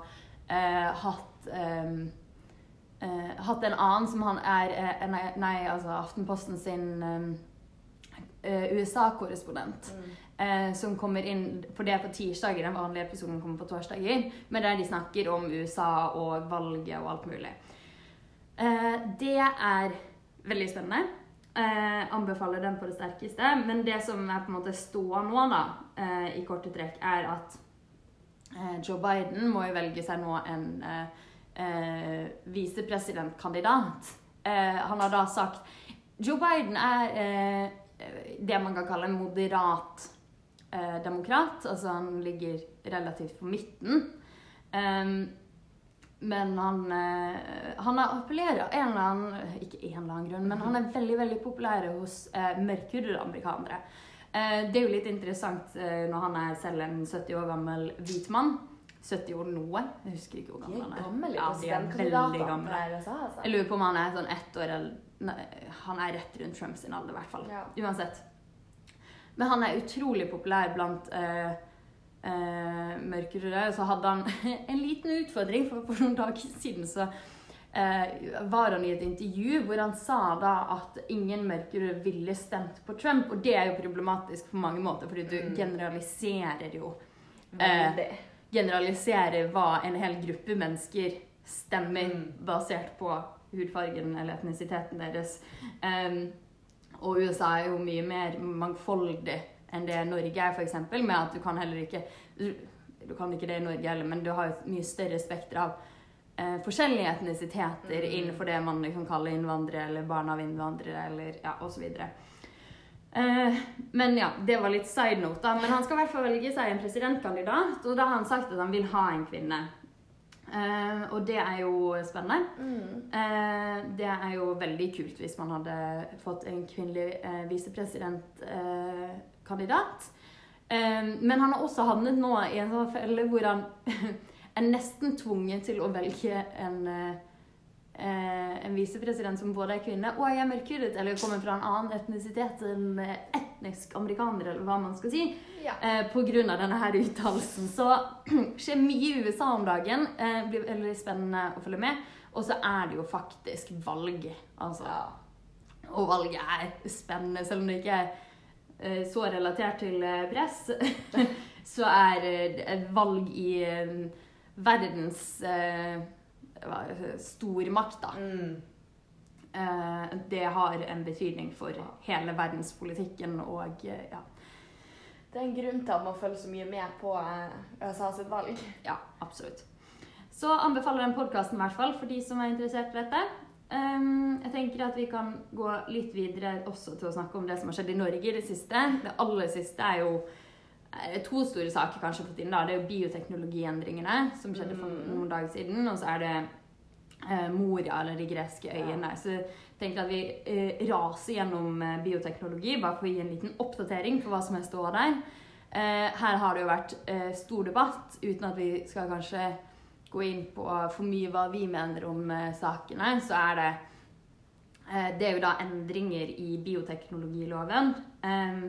eh, hatt um, eh, hatt en annen som han er eh, nei, altså Aftenposten sin um, eh, USA-korrespondent. Eh, som kommer inn For det er på tirsdager. Den vanlige episoden kommer på torsdager. Men der de snakker om USA og valget og alt mulig. Eh, det er veldig spennende. Eh, anbefaler den på det sterkeste. Men det som er på en måte ståa nå, da, eh, i korte trekk, er at eh, Joe Biden må jo velge seg nå en visepresidentkandidat. Han har da sagt Joe Biden er det man kan kalle en moderat eh, demokrat. Altså han ligger relativt på midten. Um, men han, eh, han er- appellerer en eller annen Ikke en eller annen grunn, men han er veldig veldig populær hos eh, mørkhudede amerikanere. Eh, det er jo litt interessant eh, når han er selv en 70 år gammel hvit mann. 70 år noe. Jeg husker ikke hvor gammel er han er. Ja, de er veldig gamle. altså. Jeg lurer på om han er sånn ett år eller Han er rett rundt Trumps sin alder, i hvert fall. Ja. Uansett. Men han er utrolig populær blant eh, eh, mørkerøde. Så hadde han en liten utfordring, for for noen dager siden så eh, var han i et intervju hvor han sa da at ingen mørkerøde ville stemt på Trump. Og det er jo problematisk på mange måter, fordi du Mm. generaliserer jo eh, Generaliserer hva en hel gruppe mennesker stemmer Mm. basert på hudfargen eller etnisiteten deres. Um, og USA er jo mye mer mangfoldig enn det Norge er, f.eks. Med at du kan heller ikke Du, kan ikke det i Norge heller, men du har et mye større spekter av eh, forskjellige etnisiteter Mm. innenfor det man kan kaller innvandrere eller barn av innvandrere eller ja, osv. Eh, men ja, det var litt side note, da. Men han skal i hvert fall velge seg en presidentkandidat, og da har han sagt at han vil ha en kvinne. Eh, og det er jo spennende. Mm. Uh, det er jo veldig kult hvis man hadde fått en kvinnelig uh, visepresidentkandidat. Eh, men han har også havnet nå i en sånn felle hvor han er nesten tvunget til å velge en, en visepresident som både er kvinne og er mørkhudet, eller kommer fra en annen etnisitet enn eh, etnisk amerikaner, eller hva man skal si Ja. eh, av denne her uttalelsen. Så skjer mye i USA om dagen. Eh, blir veldig spennende å følge med. Og så er det jo faktisk valg. Altså. ja. Og valget er spennende, selv om det ikke er eh, så relatert til eh, press. så er eh, valg i eh, verdens eh, stormakt, da. Mm. Eh, det har en betydning for hele verdenspolitikken og eh, ja. Det er en grunn til at man følger så mye med på eh, USA sitt valg. Ja, absolutt. Så anbefaler den podkasten i hvert fall for de som er interessert i dette. Ehm, jeg tenker at vi kan gå litt videre også til å snakke om det som har skjedd i Norge i det siste. Det aller siste er jo to store saker kanskje fått inn. da. Det er jo bioteknologiendringene som skjedde for Mm. noen dager siden. Og så er det eh, Moria, eller de greske øyene. Så jeg tenker at vi eh, raser gjennom eh, bioteknologi, bare for å gi en liten oppdatering på hva som er står der. Eh, her har det jo vært eh, stor debatt, uten at vi skal kanskje gå inn på for mye hva vi mener om sakene, så er det eh, Det er jo da endringer i bioteknologiloven. Eh,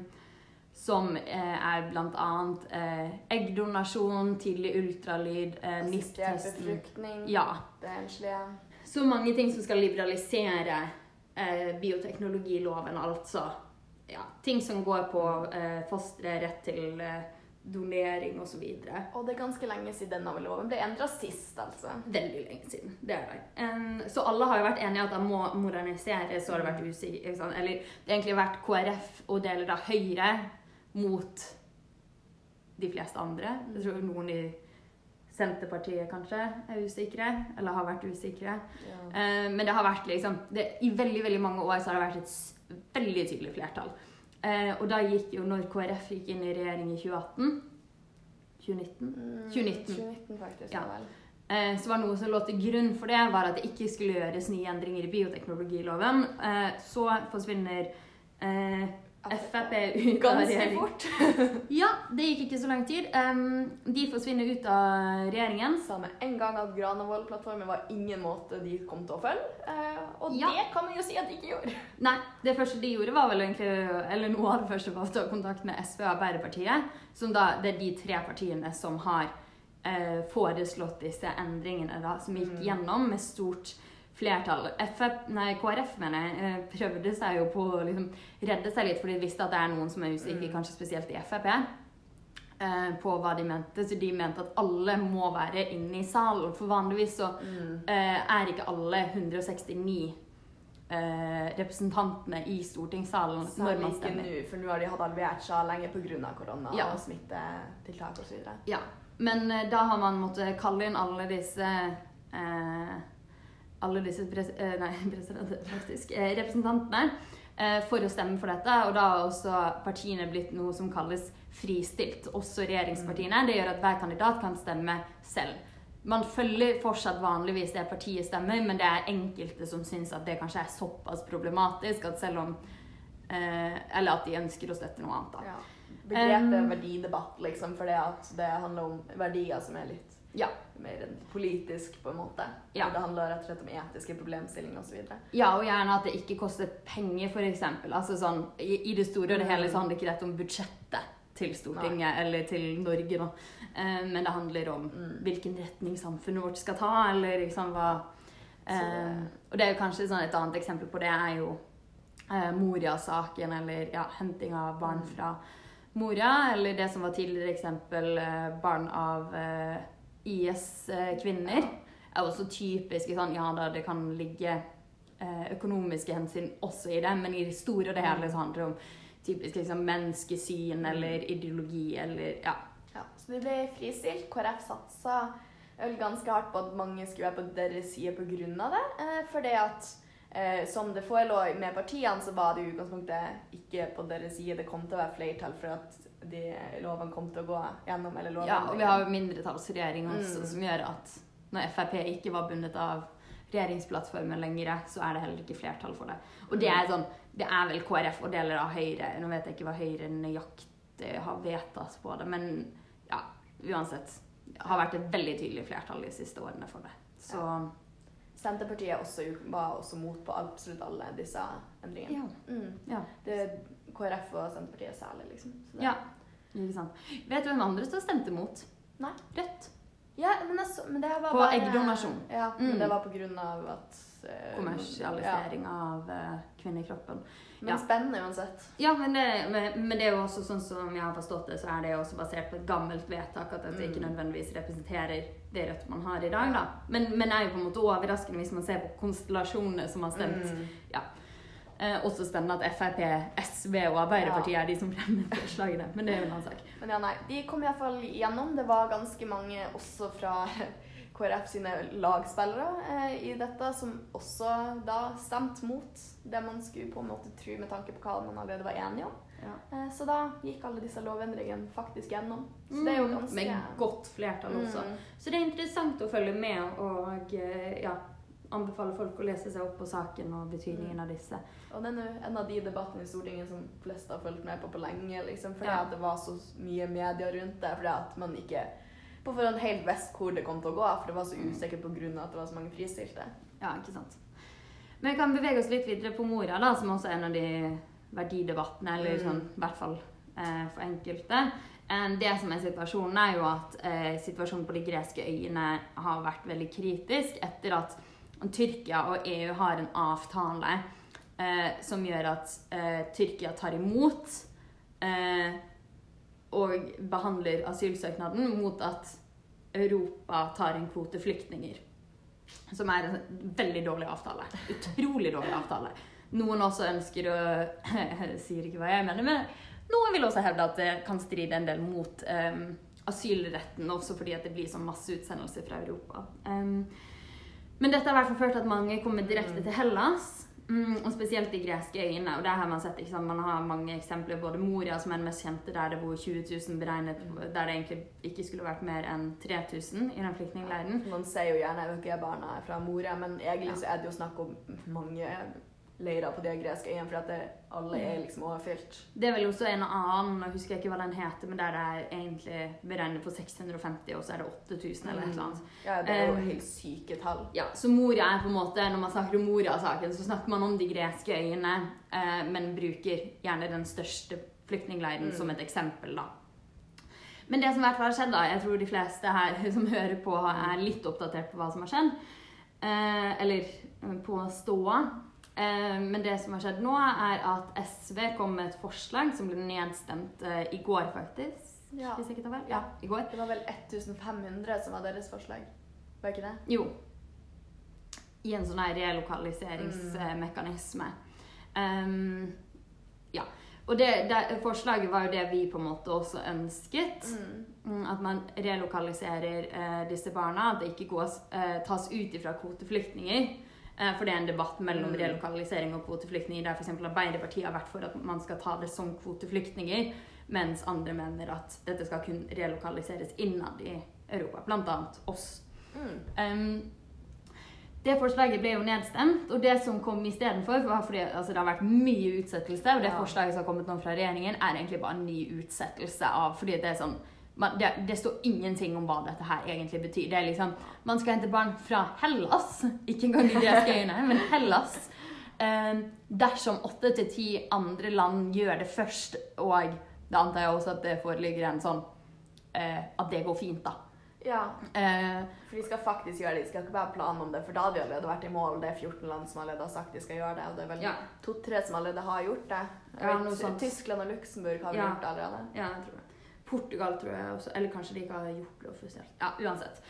som eh, er bl.a. Eh, eggdonasjon, tidlig ultralyd, eh, Assistert NIPT-testen Ja. Så mange ting som skal liberalisere eh, bioteknologiloven, altså. Ja, ting som går på eh, fostre, rett til eh, donering osv. Og det er ganske lenge siden denne loven ble endra sist, altså. Veldig lenge siden. Det er det. Um, så alle har jo vært enige at det må moderniseres, så har det vært usikker, Eller det har egentlig vært KrF og deler av Høyre mot de fleste andre. Jeg tror noen i Senterpartiet kanskje er usikre, eller har vært usikre. Ja. Eh, men det har vært liksom det, I veldig veldig mange år så har det vært et veldig tydelig flertall. Eh, og da gikk jo, når KrF gikk inn i regjering i 2018 2019? Mm, 2019. 2019 faktisk, Ja. vel. Eh, så var noe som lå til grunn for det, var at det ikke skulle gjøres nye endringer i bioteknologiloven. Så forsvinner Frp ut av Ganske regjering. fort. Ja, det gikk ikke så lang tid. Um, de forsvinner ut av regjeringen. Sa med en gang at Granavolden-plattformen var ingen måte de kom til å følge. Uh, og Ja. det kan man jo si at de ikke gjorde. Nei, det første de gjorde var vel egentlig, eller noe av det første var å ta kontakt med SV og Arbeiderpartiet, som da, det er de tre partiene som har uh, foreslått disse endringene da, som gikk Mm. gjennom med stort flertall. FF, nei, KrF mener jeg, eh, prøvde seg jo på å liksom, redde seg litt, fordi de visste at det er noen som er usikre, Mm. kanskje spesielt i Frp, eh, på hva de mente. Så de mente at alle må være inne i salen, for vanligvis så eh, er ikke alle 169 eh, representantene i stortingssalen når man ikke nå, for nå har de hatt alvert seg lenge pga. korona Ja. og smittetiltak osv. Ja, men da har man måttet kalle inn alle disse eh, alle disse pres eh, nei, faktisk, eh, representantene eh, for å stemme for dette. Og da har også partiene blitt noe som kalles fristilt, også regjeringspartiene. Det gjør at hver kandidat kan stemme selv. Man følger fortsatt vanligvis det partiet stemmer, men det er enkelte som syns at det kanskje er såpass problematisk at selv om eh, Eller at de ønsker å støtte noe annet, da. Ja. Begrepet Um, verdidebatt, liksom, for det det handler om verdier som er litt Ja. mer enn politisk, på en måte. Ja. Det handler rett og slett om etiske problemstillinger osv. Ja, og gjerne at det ikke koster penger, f.eks. Altså sånn, i, I det store og det hele så handler ikke dette om budsjettet til Stortinget eller til Norge, da. Eh, men det handler om Mm. hvilken retning samfunnet vårt skal ta, eller liksom hva eh, det- Og det er jo kanskje sånn et annet eksempel på det er jo eh, Moria-saken, eller ja, henting av barn Mm. fra Moria, eller det som var tidligere eksempel, eh, barn av eh, IS-kvinner. er også typisk sånn, ja da det kan ligge eh, økonomiske hensyn også i det, men i det store og det hele så handler det om typisk liksom, menneskesyn eller ideologi eller ja. Ja, så de ble fristilt. KrF satsa ganske hardt på at mange skulle være på deres side pga. det. Eh, fordi at eh, som det forelå med partiene, så var det i utgangspunktet ikke på deres side. Det kom til å være flertall for at de lovene kom til å gå gjennom. eller ja, og vi har jo mindretallsregjering også, Mm. som gjør at når Frp ikke var bundet av regjeringsplattformen lenger, så er det heller ikke flertall for det. Og det er sånn, det er vel KrF og deler av Høyre. Nå vet jeg ikke hva Høyre nøyaktig har vedtatt på det, men ja, uansett. Det har vært et veldig tydelig flertall de siste årene for det. Så Senterpartiet også, var også mot på absolutt alle disse endringene. ja. Mm. ja. Det er KrF og Senterpartiet særlig, liksom. Ja. Ikke sant. Vet du hvem andre som stemte mot? Nei. Rødt. Ja, men, altså, men det var På bare eggdonasjon. Ja, Mm. men det var på grunn av at uh, Kommersialisering av uh, kvinnekroppen. Ja. Men Ja. spennende uansett. Ja, men det, men det er jo også sånn som jeg har forstått det, så er det jo også basert på et gammelt vedtak at dette ikke Mm. nødvendigvis representerer det Rødt man har i dag, da. Men, men er jo på en måte overraskende hvis man ser på konstellasjonene som har stemt. Mm. Eh, også spennende at Frp, SV og Arbeiderpartiet er de som fremmer forslagene. Men det er jo en annen sak. Men ja, nei, de kom iallfall gjennom. Det var ganske mange også fra KrF sine lagspillere eh, i dette som også da stemte mot det man skulle på en måte tro med tanke på hva man allerede var enige om. Ja. Eh, så da gikk alle disse lovendringene faktisk gjennom. Så det er jo ganske Med godt flertall også. Mm. Så det er interessant å følge med og eh, ja, anbefale folk å lese seg opp på saken og betydningen av disse. Og det er nå en av de debattene i Stortinget som flest har fulgt med på på lenge. liksom, Fordi Ja. at det var så mye media rundt det. Fordi at man ikke på forhånd helt visste hvor det kom til å gå. For det var så usikkert pga. at det var så mange fristilte. Ja, ikke sant. Men vi kan bevege oss litt videre på Moria, da, som også er en av de verdidebattene, eller Mm. sånn, i hvert fall eh, for enkelte. Det som er situasjonen, er jo at eh, situasjonen på de greske øyene har vært veldig kritisk etter at Tyrkia og EU har en avtale eh, som gjør at eh, Tyrkia tar imot eh, og behandler asylsøknaden mot at Europa tar en kvote flyktninger. Som er en veldig dårlig avtale. Utrolig dårlig avtale. Noen også ønsker å sier ikke hva jeg mener, men noen vil også hevde at det kan stride en del mot um, asylretten, også fordi det blir sånn masseutsendelser fra Europa. Um, men dette har i hvert fall ført at mange kommer direkte til Hellas. Mm, og spesielt de greske øyene. Og der har man sett, man har mange eksempler. Både Moria, som er den mest kjente, der det bor 20 000 beregnet, der det egentlig ikke skulle vært mer enn 3000 i den flyktningleiren. Man sier jo gjerne at barna er fra Moria, men egentlig Ja. så er det jo snakk om mange leirer på de greske øyene, for at det, alle er liksom overfylt. Det er vel også en annen, jeg husker ikke hva den heter, men der det er egentlig beregnet på 650, og så er det 8000 eller et eller annet. Ja, det er jo Um, helt syke tall. Ja, så Moria er på en måte, Når man snakker om Moria-saken, så snakker man om de greske øyene, uh, men bruker gjerne den største flyktningleiren Mm. som et eksempel. da. Men det som i hvert fall har skjedd, da, jeg tror de fleste her som hører på, er litt oppdatert på hva som har skjedd. Eh, eller på ståa. Eh, men det som har skjedd nå, er at SV kom med et forslag som ble nedstemt eh, i går, faktisk. Ja. Hvis jeg ikke tar vel. Ja, i går. Det var vel 1500 som var deres forslag. Var ikke det? Jo. I en sånn her relokaliseringsmekanisme. Um, ja. Og det, det, forslaget var jo det vi på en måte også ønsket. Mm, At man relokaliserer eh, disse barna. At det ikke gås, eh, tas ut ifra kvoteflyktninger. Eh, for det er en debatt mellom Mm. relokalisering og kvoteflyktninger. Der f.eks. Arbeiderpartiet har vært for at man skal ta det som kvoteflyktninger. Mens andre mener at dette skal kun relokaliseres innad i Europa. Blant annet oss. Mm. Um, det forslaget ble jo nedstemt, og det som kom istedenfor var fordi altså, det har vært mye utsettelse, og det Ja. forslaget som har kommet nå fra regjeringen, er egentlig bare en ny utsettelse av Fordi det er sånn man, det, det står ingenting om hva dette her egentlig betyr. Det er liksom Man skal hente barn fra Hellas, ikke engang de greske øyene, men Hellas. Um, dersom åtte til ti andre land gjør det først, og da antar jeg også at det foreligger en sånn uh, At det går fint, da. Ja, Uh, for de skal faktisk gjøre det. De skal ikke bare plane om det, for da hadde de allerede vært i mål. Det er 14 land som allerede har sagt de skal gjøre det, og det er vel Ja. to-tre som allerede har gjort det. Ja, vet, noe sånt. Tyskland og Luxembourg har Ja. gjort det allerede. Ja, jeg tror. Portugal tror jeg også, eller kanskje de ikke har gjort det offisielt. Ja, uansett.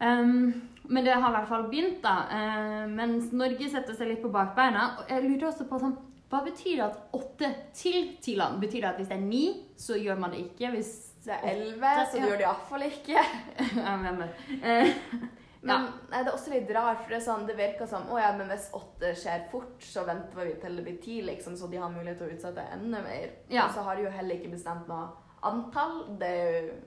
Um, men det har i hvert fall begynt, da. Uh, mens Norge setter seg litt på bakbeina. Og jeg lurer også på sånn Hva betyr det at åtte til ti land? Betyr det at hvis det er ni, så gjør man det ikke? Hvis Det er elleve, så Ja. gjør det iallfall ikke. Ja, men. Eh, Men nei, det er også litt rart, for det, er sånn, det virker som å ja, men hvis åtte skjer fort, så venter vi til det blir ti, liksom, så de har mulighet til å utsette enda mer. Ja. Og så har de jo heller ikke bestemt noe antall. Det er jo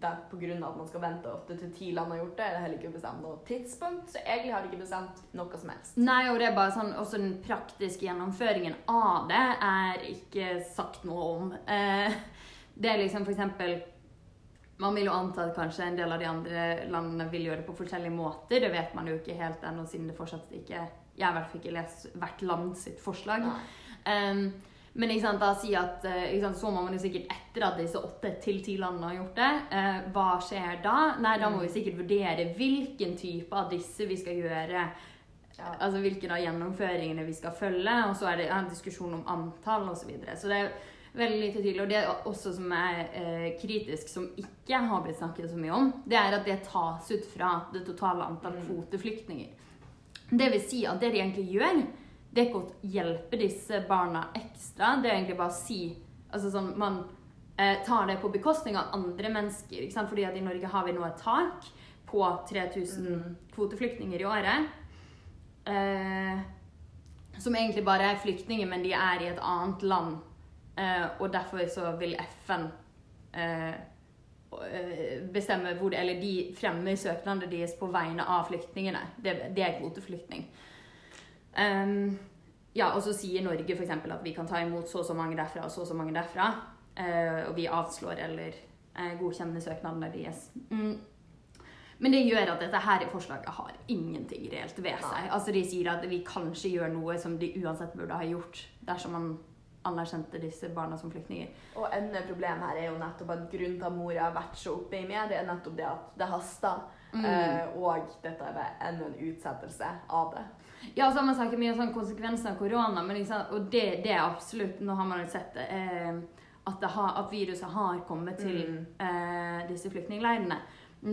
det av at man skal vente åtte til ti land har gjort det, er det heller ikke bestemt noe tidspunkt. Så egentlig har de ikke bestemt noe som helst. Nei, og det er bare sånn, også den praktiske gjennomføringen av det er ikke sagt noe om. Eh, det er liksom eksempel Man vil jo anta at kanskje en del av de andre landene vil gjøre det på forskjellige måter. Det vet man jo ikke helt ennå, siden det fortsatt ikke Jeg i hvert fall ikke lest hvert land sitt forslag. Nei. Um, men ikke sant, da si at eh, sant, så må man jo sikkert etter at disse åtte til ti landene har gjort det. eh, hva skjer da? Nei, da må vi sikkert vurdere hvilken type av disse vi skal gjøre. Ja. Altså hvilke av gjennomføringene vi skal følge. Og så er det en diskusjon om antall osv. Så, videre. så det er veldig lite tydelig. Og det er også som er eh, kritisk, som ikke har blitt snakket så mye om, det er at det tas ut fra det totale antall Mm. kvoteflyktninger. Det vil si at det de egentlig gjør, det å hjelpe disse barna ekstra. Det er egentlig bare å si altså sånn, Man eh, tar det på bekostning av andre mennesker. Ikke sant? Fordi at i Norge har vi nå et tak på 3000 Mm. kvoteflyktninger i året. Eh, som egentlig bare er flyktninger, men de er i et annet land. Eh, og derfor så vil FN eh, eh, bestemme hvor Eller de fremmer søknadene deres på vegne av flyktningene. Det, det er kvoteflyktning. Um, ja, og så sier Norge f.eks. at vi kan ta imot så og så mange derfra og så og så mange derfra. Uh, og vi avslår eller uh, godkjenner søknadene deres. Mm. Men det gjør at dette her forslaget har ingenting reelt ved seg. Altså De sier at vi kanskje gjør noe som de uansett burde ha gjort dersom man anerkjente disse barna som flyktninger. Og enda problem her er jo nettopp at grunnen til at mora har vært så oppe i media, er nettopp det at det haster. Mm. Eh, og dette er bare enda en utsettelse av det. Ja, så har man snakket mye om sånn konsekvenser av korona, men ikke og det, det er absolutt Nå har man jo sett eh, at, det har, at viruset har kommet til Mm. eh, disse flyktningleirene.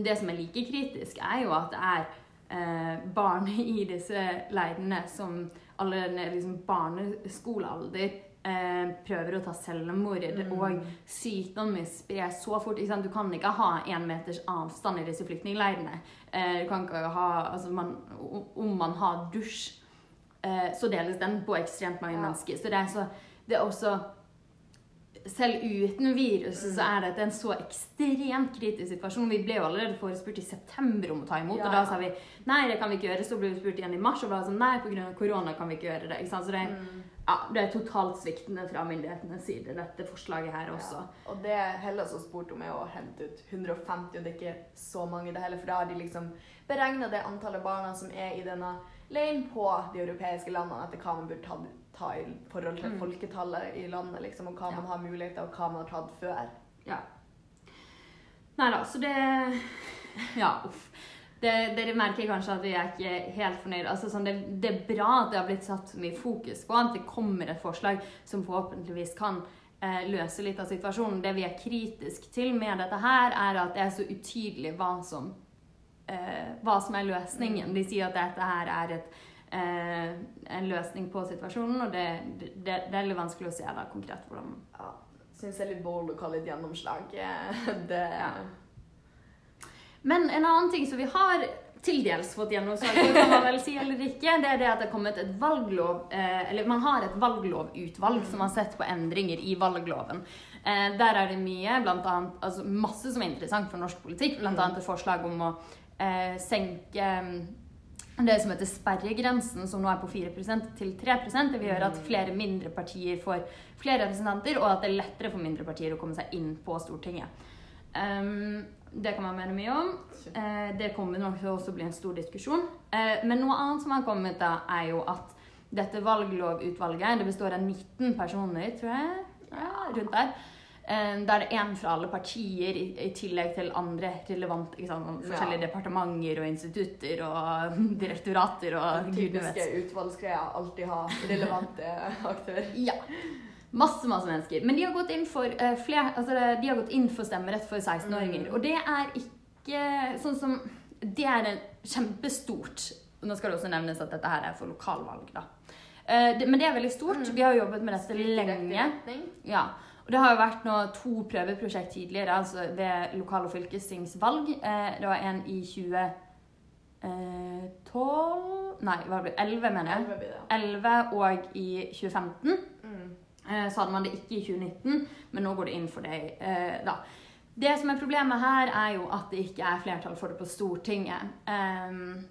Det som er like kritisk, er jo at det er eh, barn i disse leirene som allerede liksom barneskolealder eh, prøver å ta selvmord, Mm. og sykdommer spres så fort. Ikke sant? Du kan ikke ha én meters avstand i disse flyktningleirene. Eh, du kan ikke ha, altså man, om man har dusj, eh, så deles den på ekstremt mange Ja. mennesker. Så det er, så, det er også selv uten viruset så er dette en så ekstremt kritisk situasjon. Vi ble jo allerede forespurt i september om å ta imot, Ja, og da sa vi nei, det kan vi ikke gjøre. Så ble vi spurt igjen i mars, og da sa vi nei, pga. korona kan vi ikke gjøre det. Ikke sant? Så det, Mm. Ja, det er totalt sviktende fra myndighetenes side, dette forslaget her også. Ja. Og det Hellas har spurt om, er å hente ut 150, og det er ikke så mange det heller. For da har de liksom beregna det antallet barna som er i denne leiren på de europeiske landene, etter hva man burde ta, ta i forhold til Mm. folketallet i landet, liksom, og hva Ja. man har muligheter, og hva man har tatt før. Ja. Nei da, så det Ja, uff. Det, dere merker kanskje at vi er ikke helt fornøyd. Altså, sånn, det, det er bra at det har blitt satt så mye fokus på at det kommer et forslag som forhåpentligvis kan eh, løse litt av situasjonen. Det vi er kritisk til med dette her, er at det er så utydelig hva som, eh, hva som er løsningen. De sier at dette her er et, eh, en løsning på situasjonen, og det, det, er litt vanskelig å se da konkret hvordan Ja. Syns det er litt bold å kalle det et gjennomslag. Det Ja. Men en annen ting som vi har til dels fått gjennomslag for, kan man vel si eller ikke, det er det at det er kommet et valglov eh, Eller man har et valglovutvalg som har sett på endringer i valgloven. Eh, der er det mye, blant annet, altså masse som er interessant for norsk politikk. Blant annet et forslag om å eh, senke mm, det som heter sperregrensen, som nå er på 4% til 3% Det vil gjøre at flere mindre partier får flere representanter, og at det er lettere for mindre partier å komme seg inn på Stortinget. Um, det kan man mene mye om. Eh, det kommer nok til å også bli en stor diskusjon. Eh, men noe annet som har kommet, da, er jo at dette valglovutvalget det består av 19 personer, tror jeg, ja, rundt der. Eh, Der det er én fra alle partier, i, i tillegg til andre relevante forskjellige Ja. departementer og institutter og direktorater og vet. Typiske utvalgsgreier. Alltid ha relevante aktører. Ja. Masse, masse mennesker. Men de har gått inn for, uh, fler, altså, de har gått inn for stemmerett for 16-åringer. Mm. Og det er ikke sånn som Det er en kjempestort Nå skal det også nevnes at dette her er for lokalvalg, da. Uh, det, men det er veldig stort. Mm. Vi har jobbet med dette lenge. Ja. Og det har jo vært nå to prøveprosjekt tidligere, altså ved lokal- og fylkestingsvalg. Uh, det var en i 2012 Nei, hva blir det? 11, mener jeg. Elleve blir det. 11 og i 2015. Mm. Eh, Så hadde man det ikke i 2019, men nå går det inn for det eh, da. Det som er problemet her, er jo at det ikke er flertall for det på Stortinget. Um,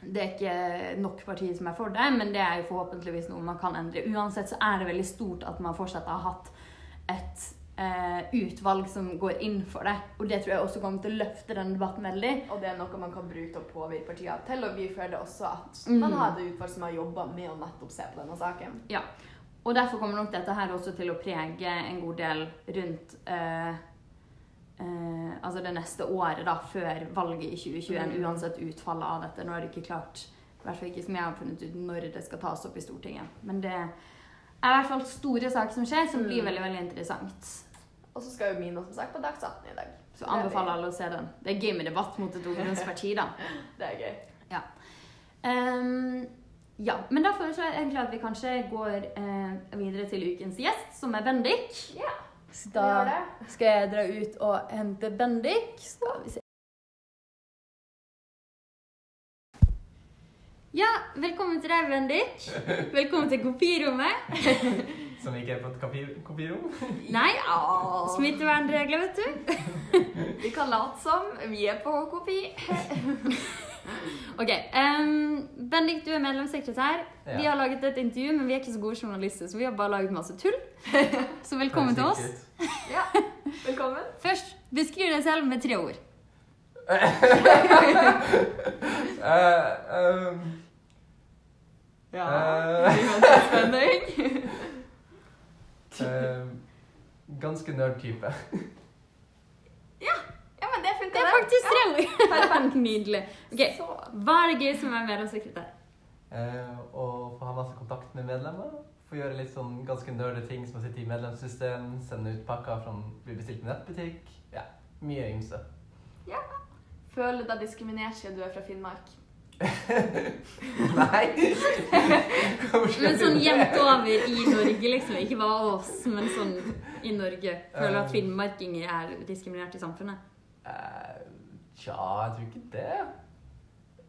det er ikke nok partier som er for det, men det er jo forhåpentligvis noe man kan endre. Uansett så er det veldig stort at man fortsatt har hatt et eh, utvalg som går inn for det. Og det tror jeg også kommer til å løfte den debatten veldig. Og det er noe man kan bruke til å påvirke partiene til, og vi føler også at Mm. man har et utvalg som har jobba med å nettopp se på denne saken. Ja. Og derfor kommer nok dette her også til å prege en god del rundt eh, eh, altså det neste året da, før valget i 2021, Mm. uansett utfallet av dette. Nå er det ikke klart, i hvert fall ikke som jeg har funnet ut, når det skal tas opp i Stortinget. Men det er i hvert fall store saker som skjer, som blir Mm. veldig veldig interessant. Og så skal jo Mina som sagt på Dags 18 i dag. Så anbefaler alle å se den. Det er gøy med debatt mot et ungdomsparti, da. Det er gøy. Ehm, ja, men da foreslår jeg egentlig at vi kanskje går eh, videre til ukens gjest, som er Bendik. Ja, Så da gjør det. skal jeg dra ut og hente Bendik. Skal vi se. Ja, velkommen til deg, Bendik. Velkommen til kopirommet. Som ikke er på et kopi- kopirom? Nei, smittevernregler, vet du. Vi kan late som vi er på kopi. Ok, Um, Bendik, du er medlemssekretær. Vi har laget et intervju, men vi er ikke så gode journalister, så vi har bare laget masse tull. Så velkommen til oss. Ja, velkommen. Først, beskriv deg selv med tre ord. uh, um, Ja, uh, spenning. Ehm, ganske nerd-type. Ja, men det funker, Det er faktisk ja. Perfekt. Nydelig. Ok, Hva er det gøy som er medlemssekretær? Eh, å få ha masse kontakt med medlemmer. Få gjøre litt sånn ganske nerde ting som å sitte i medlemssystem, sende ut pakker fra bli bestilt i nettbutikk. Ja, mye ymse. føler du deg diskriminert siden du er fra Finnmark? Nei! Men sånn jevnt over i Norge, liksom. Ikke bare oss, men sånn i Norge. Føler at Um. finnmarkinger er diskriminert i samfunnet. Eh, Tja, jeg tror ikke det.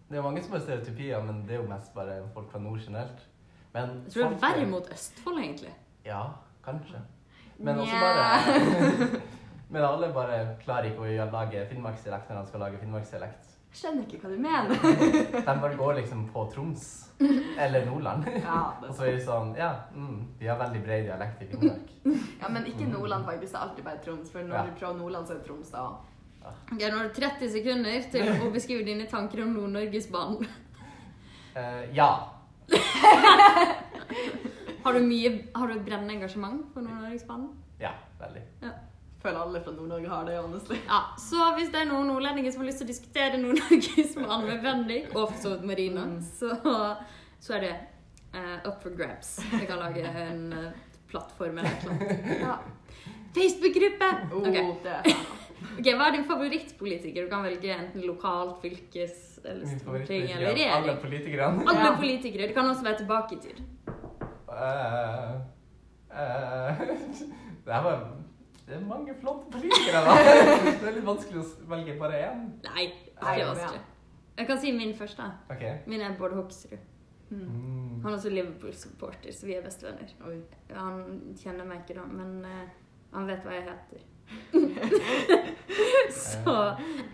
Det er mange som har stereotypier, men det er jo mest bare folk fra nord generelt. Men Jeg tror det er verre mot Østfold, egentlig. Ja, kanskje. Men også bare Men alle bare klarer ikke å lage finnmarksdialekt når de skal lage finnmarksdialekt. Skjønner ikke hva du mener. De bare går liksom på Troms eller Nordland. Ja, Og så er det sånn Ja, mm, vi har veldig bred dialekt i Finnmark. ja, men ikke Nordland, faktisk. Det er alltid bare Troms. For når Ja. du prøver Nordland, så er det Troms, da. Ok, Nå har du 30 sekunder til å beskrive dine tanker om Nord-Norgesbanen. uh, ja. Har du mye, har du et brennende engasjement for Nord-Norgesbanen? Ja, veldig. Føler alle fra Nord-Norge har det, honestly. Ja, så hvis det er noen nordlendinger som har lyst til å diskutere Nord-Norgesbanen med Bendik, og for så vidt Marina, Mm. så, så er det uh, up for grabs. Vi kan lage en uh, plattform eller annet. Ja. Facebook-gruppe! Oh, Ok. det er fan. Ok, Hva er din favorittpolitiker? Du kan velge enten lokalt, fylkes, eller storting eller regjering. alle politikerne. Alle Ja. politikere. Det kan også være tilbake i tid. Uh, uh, det her var Det er mange flotte politikere, da. Det er litt vanskelig å velge bare én. Nei, det er ikke vanskelig. Jeg kan si min først, da. OK. Min er Bård Hoksrud. Mm. Mm. Han er også Liverpool-supporter, så vi er bestevenner. Han kjenner meg ikke da, men uh, han vet hva jeg heter. så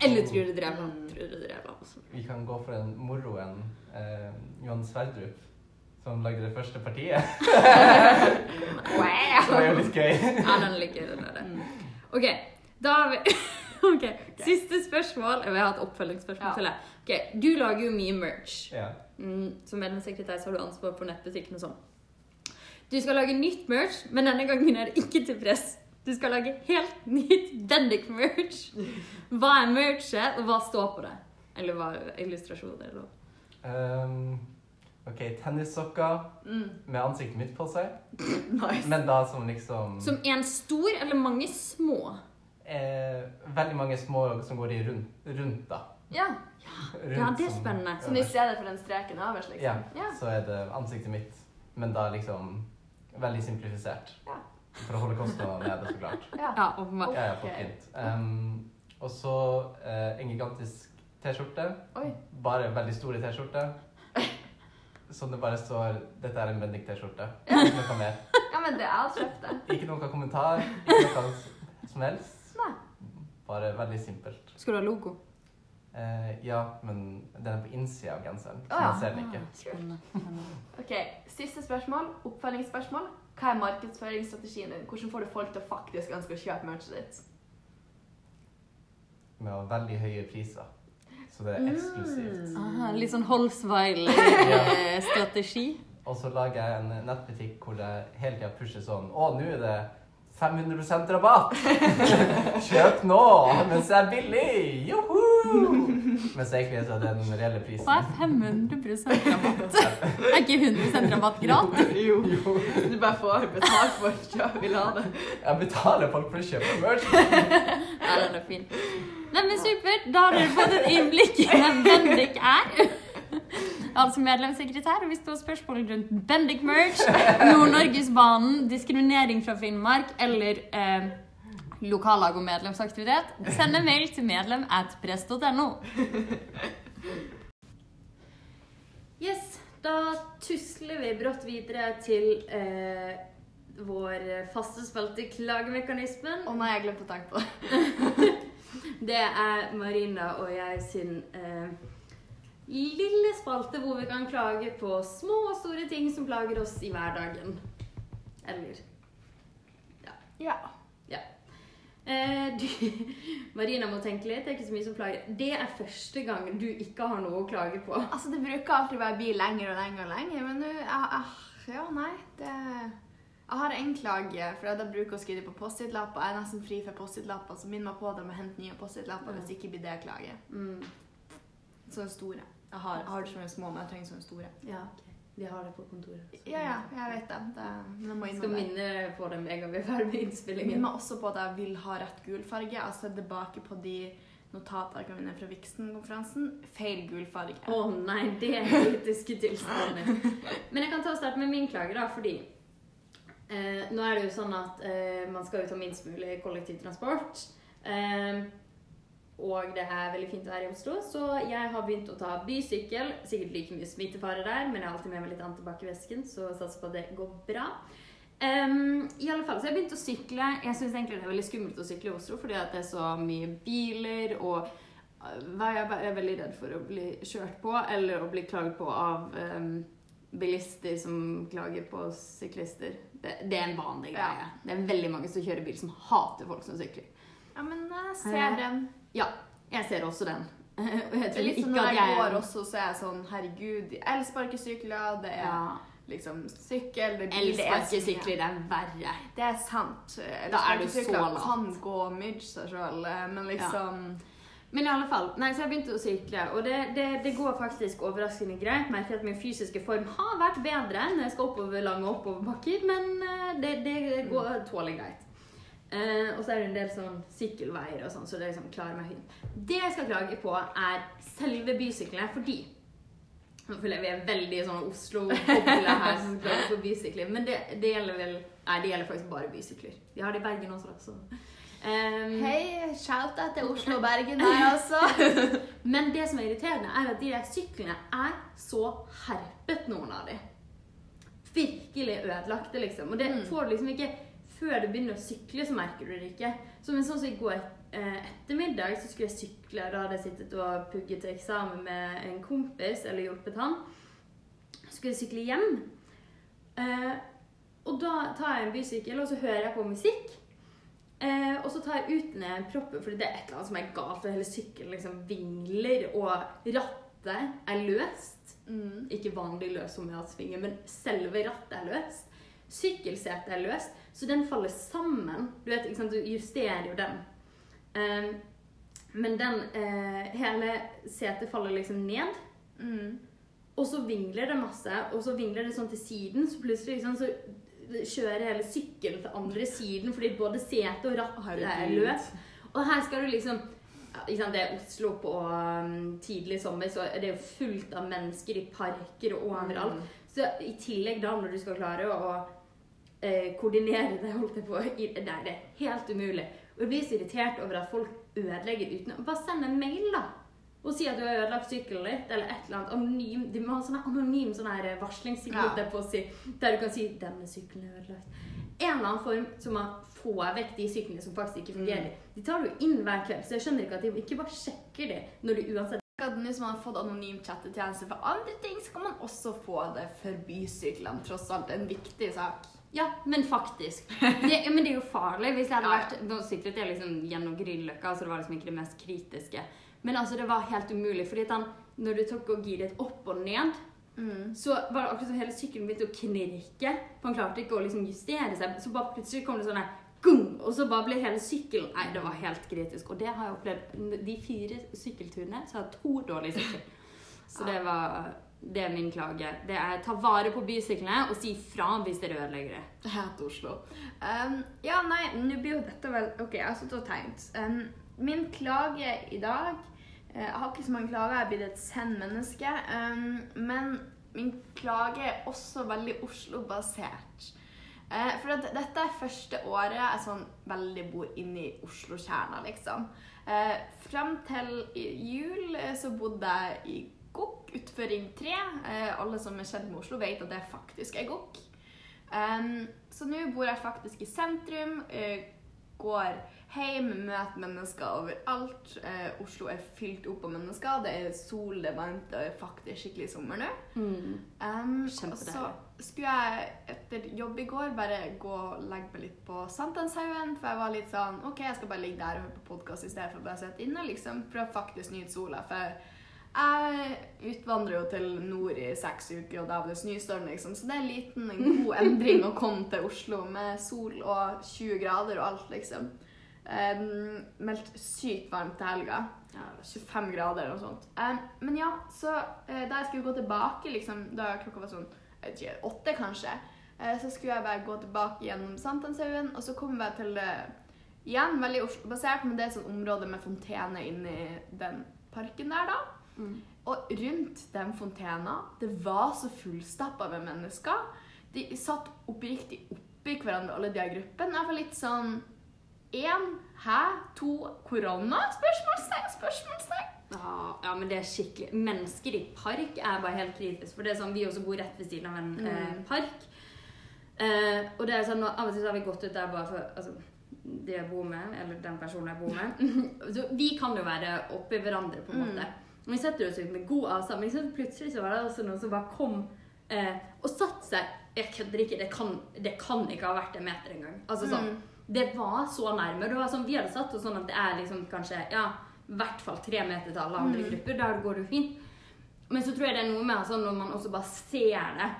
Eller Trude Drevland. Trude Drevland også. Vi kan gå for en moro en. Uh, Johan Sverdrup, som lagde det første partiet. Det var jo litt gøy. Ja, den ligger er det. Mm. OK, da har vi Ok, Siste spørsmål. Jeg vil ha et oppfølgingsspørsmål Ja. til deg. Ok, Du lager jo mye merch. Ja. Mm, som medlemssekretær så har du ansvar for nettbutikken og sånn. Du skal lage nytt merch, men denne gangen er det ikke til press. Du skal lage helt nytt Bendik-merch. Hva er merchet, og hva står på det? Eller hva er illustrasjoner? Eller? Um, OK, tennissokker Mm. med ansiktet mitt på seg. Nice. Men da som liksom Som en stor eller mange små? eh, Veldig mange små som går i rundt, rundt da. Ja, Ja, det er som- spennende. Så i stedet for den streken øverst, liksom. Ja, Ja. så er det ansiktet mitt men da liksom veldig simplifisert. Ja. For å holde kostnadene nede, så klart. Ja. Ja, åpenbart. Ja, ja, Ok. fint. Um, og så eh, en gigantisk T-skjorte. Bare veldig store T-skjorte. Som det bare står 'Dette er en Bendik-T-skjorte'. Ikke noe mer. ja, men det er kjøpt, det. Ikke noe kommentar, ikke noe som helst. Nei. Bare veldig simpelt. Skal du ha logo? Eh, ja, men den er på innsida av genseren, så Å, ja. man ser den ikke. Ah, Spennende. spennende. Ok, Siste spørsmål. Oppfølgingsspørsmål. Hva er markedsføringsstrategien din? Hvordan får du folk til å faktisk ønske å kjøpe merchet ditt? Med å ha veldig høye priser. Så det er Mm. eksklusivt. Aha, litt sånn Holsweil-strategi. Og så lager jeg en nettbutikk hvor jeg hele tida pusher sånn Å, nå er det 500% rabatt! Kjøp nå mens det er billig! Joho! Mens egentlig så er det den reelle prisen. Hva er 500 rabatt? Er ikke 100 rabatt gratis? Jo. Jo, Du bare får betalt for å jeg Vil ha det. jeg betaler folk for å kjøpe merch. Ja, den er fin. Nei, men supert. Da har dere fått et innblikk i hvem Bendik er. Altså medlemssekretær. Og hvis du har spørsmål rundt Bendik Merch, Nord-Norgesbanen, diskriminering fra Finnmark eller eh, lokallag og medlemsaktivitet, send en mail til medlem at presto.no Yes, da tusler vi brått videre til eh, vår faste spalte Klagemekanismen. Å nei, jeg glemte å tenke på det. Det er Marina og jeg sin eh, lille spalte hvor vi kan klage på små og store ting som plager oss i hverdagen. Eller Ja. Ja. Eh, du, Marina må tenke litt. Det er ikke så mye som plager. Det er første gang du ikke har noe å klage på. Altså, det bruker alltid bare bli lenger og lenger og lenger, men nå Ja, nei, det Jeg har én klage, for jeg bruker å skrive på Post-It-lapper. Jeg er nesten fri for Post-It-lapper, så minn meg på at jeg må hente nye Post-It-lapper hvis ikke blir det klage. Mm. Sånne store. Jeg har, jeg har det sånne små, men jeg trenger sånne store. Ja. De har det på kontoret. så- Ja, ja, jeg vet det. det men jeg må skal minne på det med en gang vi er ferdig med Minn innspillingen. meg også på at jeg vil ha rett gul farge. Jeg har sett tilbake på de notatarkene mine fra Vixen-konferansen. Feil gul farge. Å nei, det er kritiske tilstander. Men jeg kan ta og starte med min klage, da, fordi eh, nå er det jo sånn at eh, man skal jo ta minst mulig kollektivtransport. Eh, og det er veldig fint å være i Oslo, så jeg har begynt å ta bysykkel. Sikkert like mye smittefare der, men jeg har alltid med meg litt antibac i vesken, så satser på at det går bra. Um, I alle fall, så jeg har begynt å sykle. Jeg syns egentlig det er veldig skummelt å sykle i Oslo, fordi at det er så mye biler, og eh, jeg er veldig redd for å bli kjørt på, eller å bli klaget på av um, bilister som klager på syklister. Det, det er en vanlig Ja. greie. Det er veldig mange som kjører bil som hater folk som sykler. Ja, men jeg ser den. Ja, jeg ser også den. Og jeg tror litt ikke når at jeg jeg går også, så er jeg sånn Herregud, elsparkesykler, det er ja. liksom sykkel, det er bil, er Elsparkesykler er verre. Det er sant. Er Elsparkesykler kan gå mye seg sjøl, men liksom Men i alle fall, nei, så jeg begynte å sykle, og det, det, det går faktisk overraskende greit. Merker at min fysiske form har vært bedre når jeg skal oppover lange oppoverbakker, men eh, det, det går tåler greit. Eh, og så er det en del sånn sykkelveier og sånn, så det liksom klarer meg hund. Det jeg skal klage på, er selve bysyklene, fordi Nå føler jeg vi er veldig sånn Oslo-koble her som klager på bysykler, men det, det gjelder vel Nei, det gjelder faktisk bare bysykler. Vi har det i Bergen også, da, så Um, Hei, shout-out til Oslo og Bergen her, altså. Men det som er irriterende, er at de der syklene er så herpet, noen av de. Virkelig ødelagte, liksom. Og det Mm. får du liksom ikke Før du begynner å sykle, så merker du det ikke. Så men sånn som i går eh, ettermiddag, så skulle jeg sykle. Da hadde jeg sittet og pugget til eksamen med en kompis, eller hjulpet han. Så skulle jeg sykle hjem. Eh, og da tar jeg en bysykkel, og så hører jeg på musikk. Eh, og så tar jeg ut ned proppen, for det er et eller annet som er galt. Og hele sykkelen liksom vingler, og rattet er løst. Mm. Ikke vanlig løs som har svinger, men selve rattet er løst. Sykkelsetet er løst, så den faller sammen. Du vet, ikke sant, du justerer jo den. Eh, men den eh, Hele setet faller liksom ned. Mm. Og så vingler det masse, og så vingler det sånn til siden, så plutselig liksom, så kjører hele sykkelen til andre siden, fordi både sete og ratt er løst. Og her skal du liksom Det er Oslo på um, tidlig sommer, så det er jo fullt av mennesker i parker og overalt. Så i tillegg da, når du skal klare å eh, koordinere det, holdt jeg på, nei, det er helt umulig. Og jeg blir så irritert over at folk ødelegger uten Bare send en mail, da! Og si at du har ødelagt sykkelen litt, eller et eller annet. Anonym, de må ha sånn anonym sånn varslingsside Ja. si, der du kan si 'denne sykkelen er ødelagt'. En eller annen form som man får vekk de syklene som faktisk ikke fungerer. De tar du inn hver kveld, så jeg skjønner ikke at de ikke bare sjekker det når du uansett hvis man har fått anonym chattetjeneste for andre ting, så kan man også få det for bysyklene. Tross alt en viktig sak. Ja, men faktisk. Det, men det er jo farlig. Hvis jeg hadde vært Nå syklet jeg liksom gjennom Grünerløkka, så det var liksom ikke det mest kritiske. Men altså, det var helt umulig. fordi den, når du tok og giret opp og ned, så var det akkurat som hele sykkelen begynte å knirke. For han klarte ikke å liksom justere seg. Så bare plutselig kom det sånn gung, Og så bare ble hele sykkelen Nei, det var helt kritisk. Og det har jeg opplevd. De fire sykkelturene så har jeg to dårlige sykler. Så det var det er min klage. Det er ta vare på bysyklene og si fra hvis dere ødelegger det. Det heter Oslo. Um, ja, nei, nå blir jo dette vel OK, jeg har sittet og tenkt. Um, min klage i dag eh, Jeg har ikke så mange klager, jeg er blitt et send-menneske. Um, men min klage er også veldig Oslo-basert. Uh, for at dette er første året jeg sånn veldig bor inne i Oslo-kjerna, liksom. Uh, frem til jul så bodde jeg i Gokk utenfor Ring 3. Eh, alle som er kjent med Oslo, vet at det faktisk er Gokk. Så nå bor jeg faktisk i sentrum. eh, går hjem, møter mennesker overalt. Eh, Oslo er fylt opp av mennesker. Det er sol, det er varmt, det er faktisk skikkelig sommer nå. Um, og så skulle jeg etter jobb i går bare gå og legge meg litt på Sankthanshaugen. For jeg var litt sånn OK, jeg skal bare ligge der og høre på podkast i stedet for bare å sitte inne. liksom, For å faktisk nyte sola. For jeg utvandrer jo til nord i seks uker, og da var det snøstorm, liksom. Så det er en liten, en god endring å komme til Oslo med sol og 20 grader og alt, liksom. Um, meldt sykt varmt til helga. Ja, 25 grader eller noe sånt. Um, men ja, så eh, da jeg skulle gå tilbake, liksom, da klokka var sånn ikke, åtte kanskje, eh, så skulle jeg bare gå tilbake gjennom Sankthanshaugen, og så kom jeg til eh, Igjen veldig Oslo-basert, men det er et sånt område med fontene inni den parken der, da. Og rundt den fontena, det var så fullstappa med mennesker. De satt oppriktig oppi hverandre, alle de i gruppen. Jeg var litt sånn Én? Hæ? To? Korona? Spørsmålstegn? Spørsmålstegn? Ja, ja, men det er skikkelig Mennesker i park er bare helt kritisk. For det er sånn, Vi også bor rett ved siden av en Mm. eh, park. Eh, og det er sånn, Av og til har vi gått ut der bare for altså, de jeg bor med, eller den personen jeg bor med så Vi kan jo være oppi hverandre, på en Mm. måte. Og vi setter oss ut med god avstand. Men liksom, plutselig så var det også noen som bare kom eh, og satte seg Jeg kødder ikke. Det kan, det kan ikke ha vært en meter engang. Altså sånn. Mm. Det var så nærme. Det var sånn, vi hadde satt oss sånn at det er liksom kanskje ja, i hvert fall tre meter til alle andre Mm. grupper. Der går det jo fint. Men så tror jeg det er noe med altså, når man også bare ser det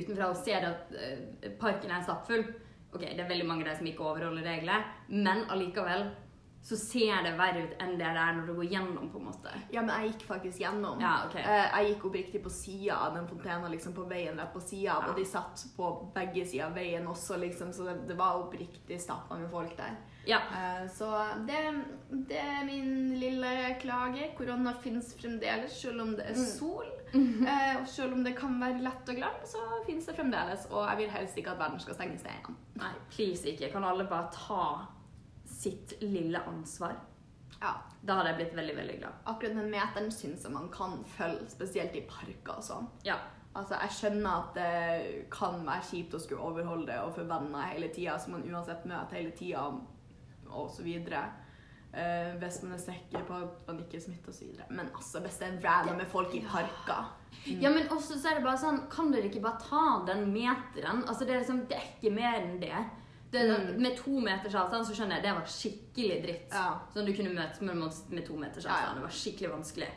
utenfra og ser at eh, parken er stappfull. Ok, det er veldig mange der som ikke overholder reglene, men allikevel så ser det verre ut enn det det er når du går gjennom, på en måte. Ja, men jeg gikk faktisk gjennom. Ja, ok. Eh, jeg gikk oppriktig på sida av den fontena, liksom på veien rett på sida, Ja. og de satt på begge sider av veien også, liksom, så det, det var oppriktig stappa med folk der. Ja. Eh, så det, det er min lille klage. Korona finnes fremdeles, selv om det er Mm. sol. Eh, og selv om det kan være lett og glemme, så finnes det fremdeles. Og jeg vil helst ikke at verden skal stenges ned igjen. Nei, please ikke. Kan alle bare ta sitt lille ansvar? Ja. Da hadde jeg blitt veldig, veldig glad. Akkurat den meteren syns jeg man kan følge, spesielt i parker og sånn. Ja. Altså, Jeg skjønner at det kan være kjipt å skulle overholde det og for venner hele tida, som man uansett møter hele tida, så videre. Eh, hvis man er sikker på at man ikke er så videre. Men altså, hvis det er random med folk i parker Ja, men også så er det bare sånn Kan dere ikke bare ta den meteren? Altså, det er liksom Det er ikke mer enn det. Det Mm. Med to meters avstand så skjønner jeg det var skikkelig dritt. Ja. Sånn du kunne møtes med, med to meters avstand. Det var skikkelig vanskelig.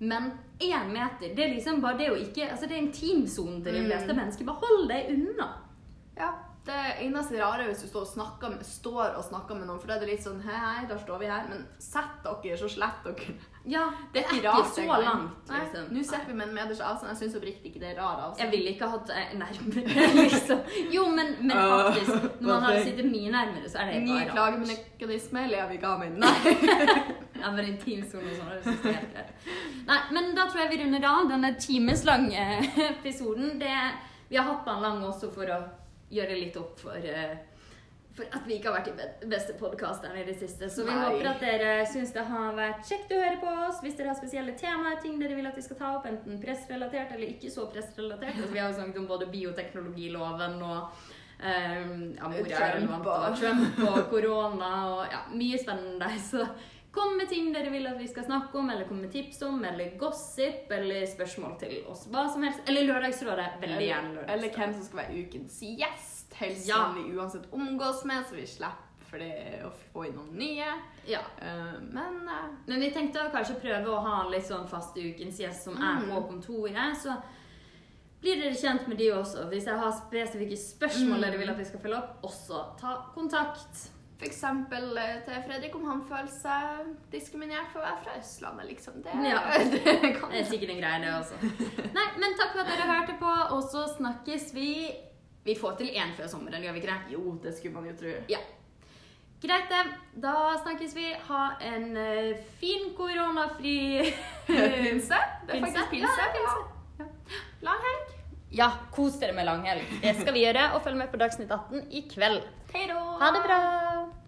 Men én meter, det er liksom bare det å ikke Altså, det er intimsonen til de Mm. fleste mennesker. Bare hold deg unna. Det eneste rare er hvis du står og, snakker med, står og snakker med noen, for da er det litt sånn Hei, hei, da står vi her. Men sett dere, så slipper dere. Ja, Det er ikke rart så langt, Nei, liksom. Nå sitter vi med en meters avstand. Jeg syns oppriktig ikke det er rar Jeg ville ikke hatt eh, nærmere, liksom. Jo, men, men Øh, faktisk. Når man har sittet mye nærmere, så er det Ny bare rart. klagemekanisme lever ikke av meg. Nei. Ja, men intimsone og sånn. det jeg er helt greit. Nei, men da tror jeg vi runder av denne timeslange episoden. Det, vi har hatt den lang også for å gjøre litt opp for, eh, for at vi ikke har vært de beste podkasterne i det siste. Så vi Nei. håper at dere syns det har vært kjekt å høre på oss. Hvis dere har spesielle temaer, ting dere vil at vi skal ta opp, enten pressrelatert eller ikke så pressrelatert. Altså, vi har jo snakket om både bioteknologiloven og Um, ja, Trump og- Trump og korona og ja, mye spennende. Så kom med ting dere vil at vi skal snakke om, eller kom med tips om, eller gossip, eller spørsmål til oss. Hva som helst. Eller Lørdagsrådet. Veldig gjerne Eller hvem som skal være ukens gjest. Helst Ja. som vi uansett omgås med, så vi slipper for det å få inn noen nye. Ja. Uh, men uh, Men vi tenkte å kanskje prøve å ha litt sånn fast ukens gjest som er på kontoret. Så blir dere kjent med de også. Hvis jeg har spesifikke spørsmål dere vil at vi skal følge opp, også ta kontakt. Eksempel eh, til Fredrik om han føler seg diskriminert for å være fra Østlandet, liksom. Det, Ja. det kan Det er sikkert en greie, det også. Nei, men takk for at dere hørte på, og så snakkes vi Vi får til én før sommeren, gjør vi ikke det? Jo, det skulle man jo tro. Ja. Greit, det. Da snakkes vi. Ha en eh, fin koronafri Pinse. Det er Pinse? faktisk pinse. Ja, det er pinse. Ja. Lang helg. Ja, kos dere med langhelg. Det skal vi gjøre. Og følg med på Dagsnytt 18 i kveld. Hei da. Ha det bra!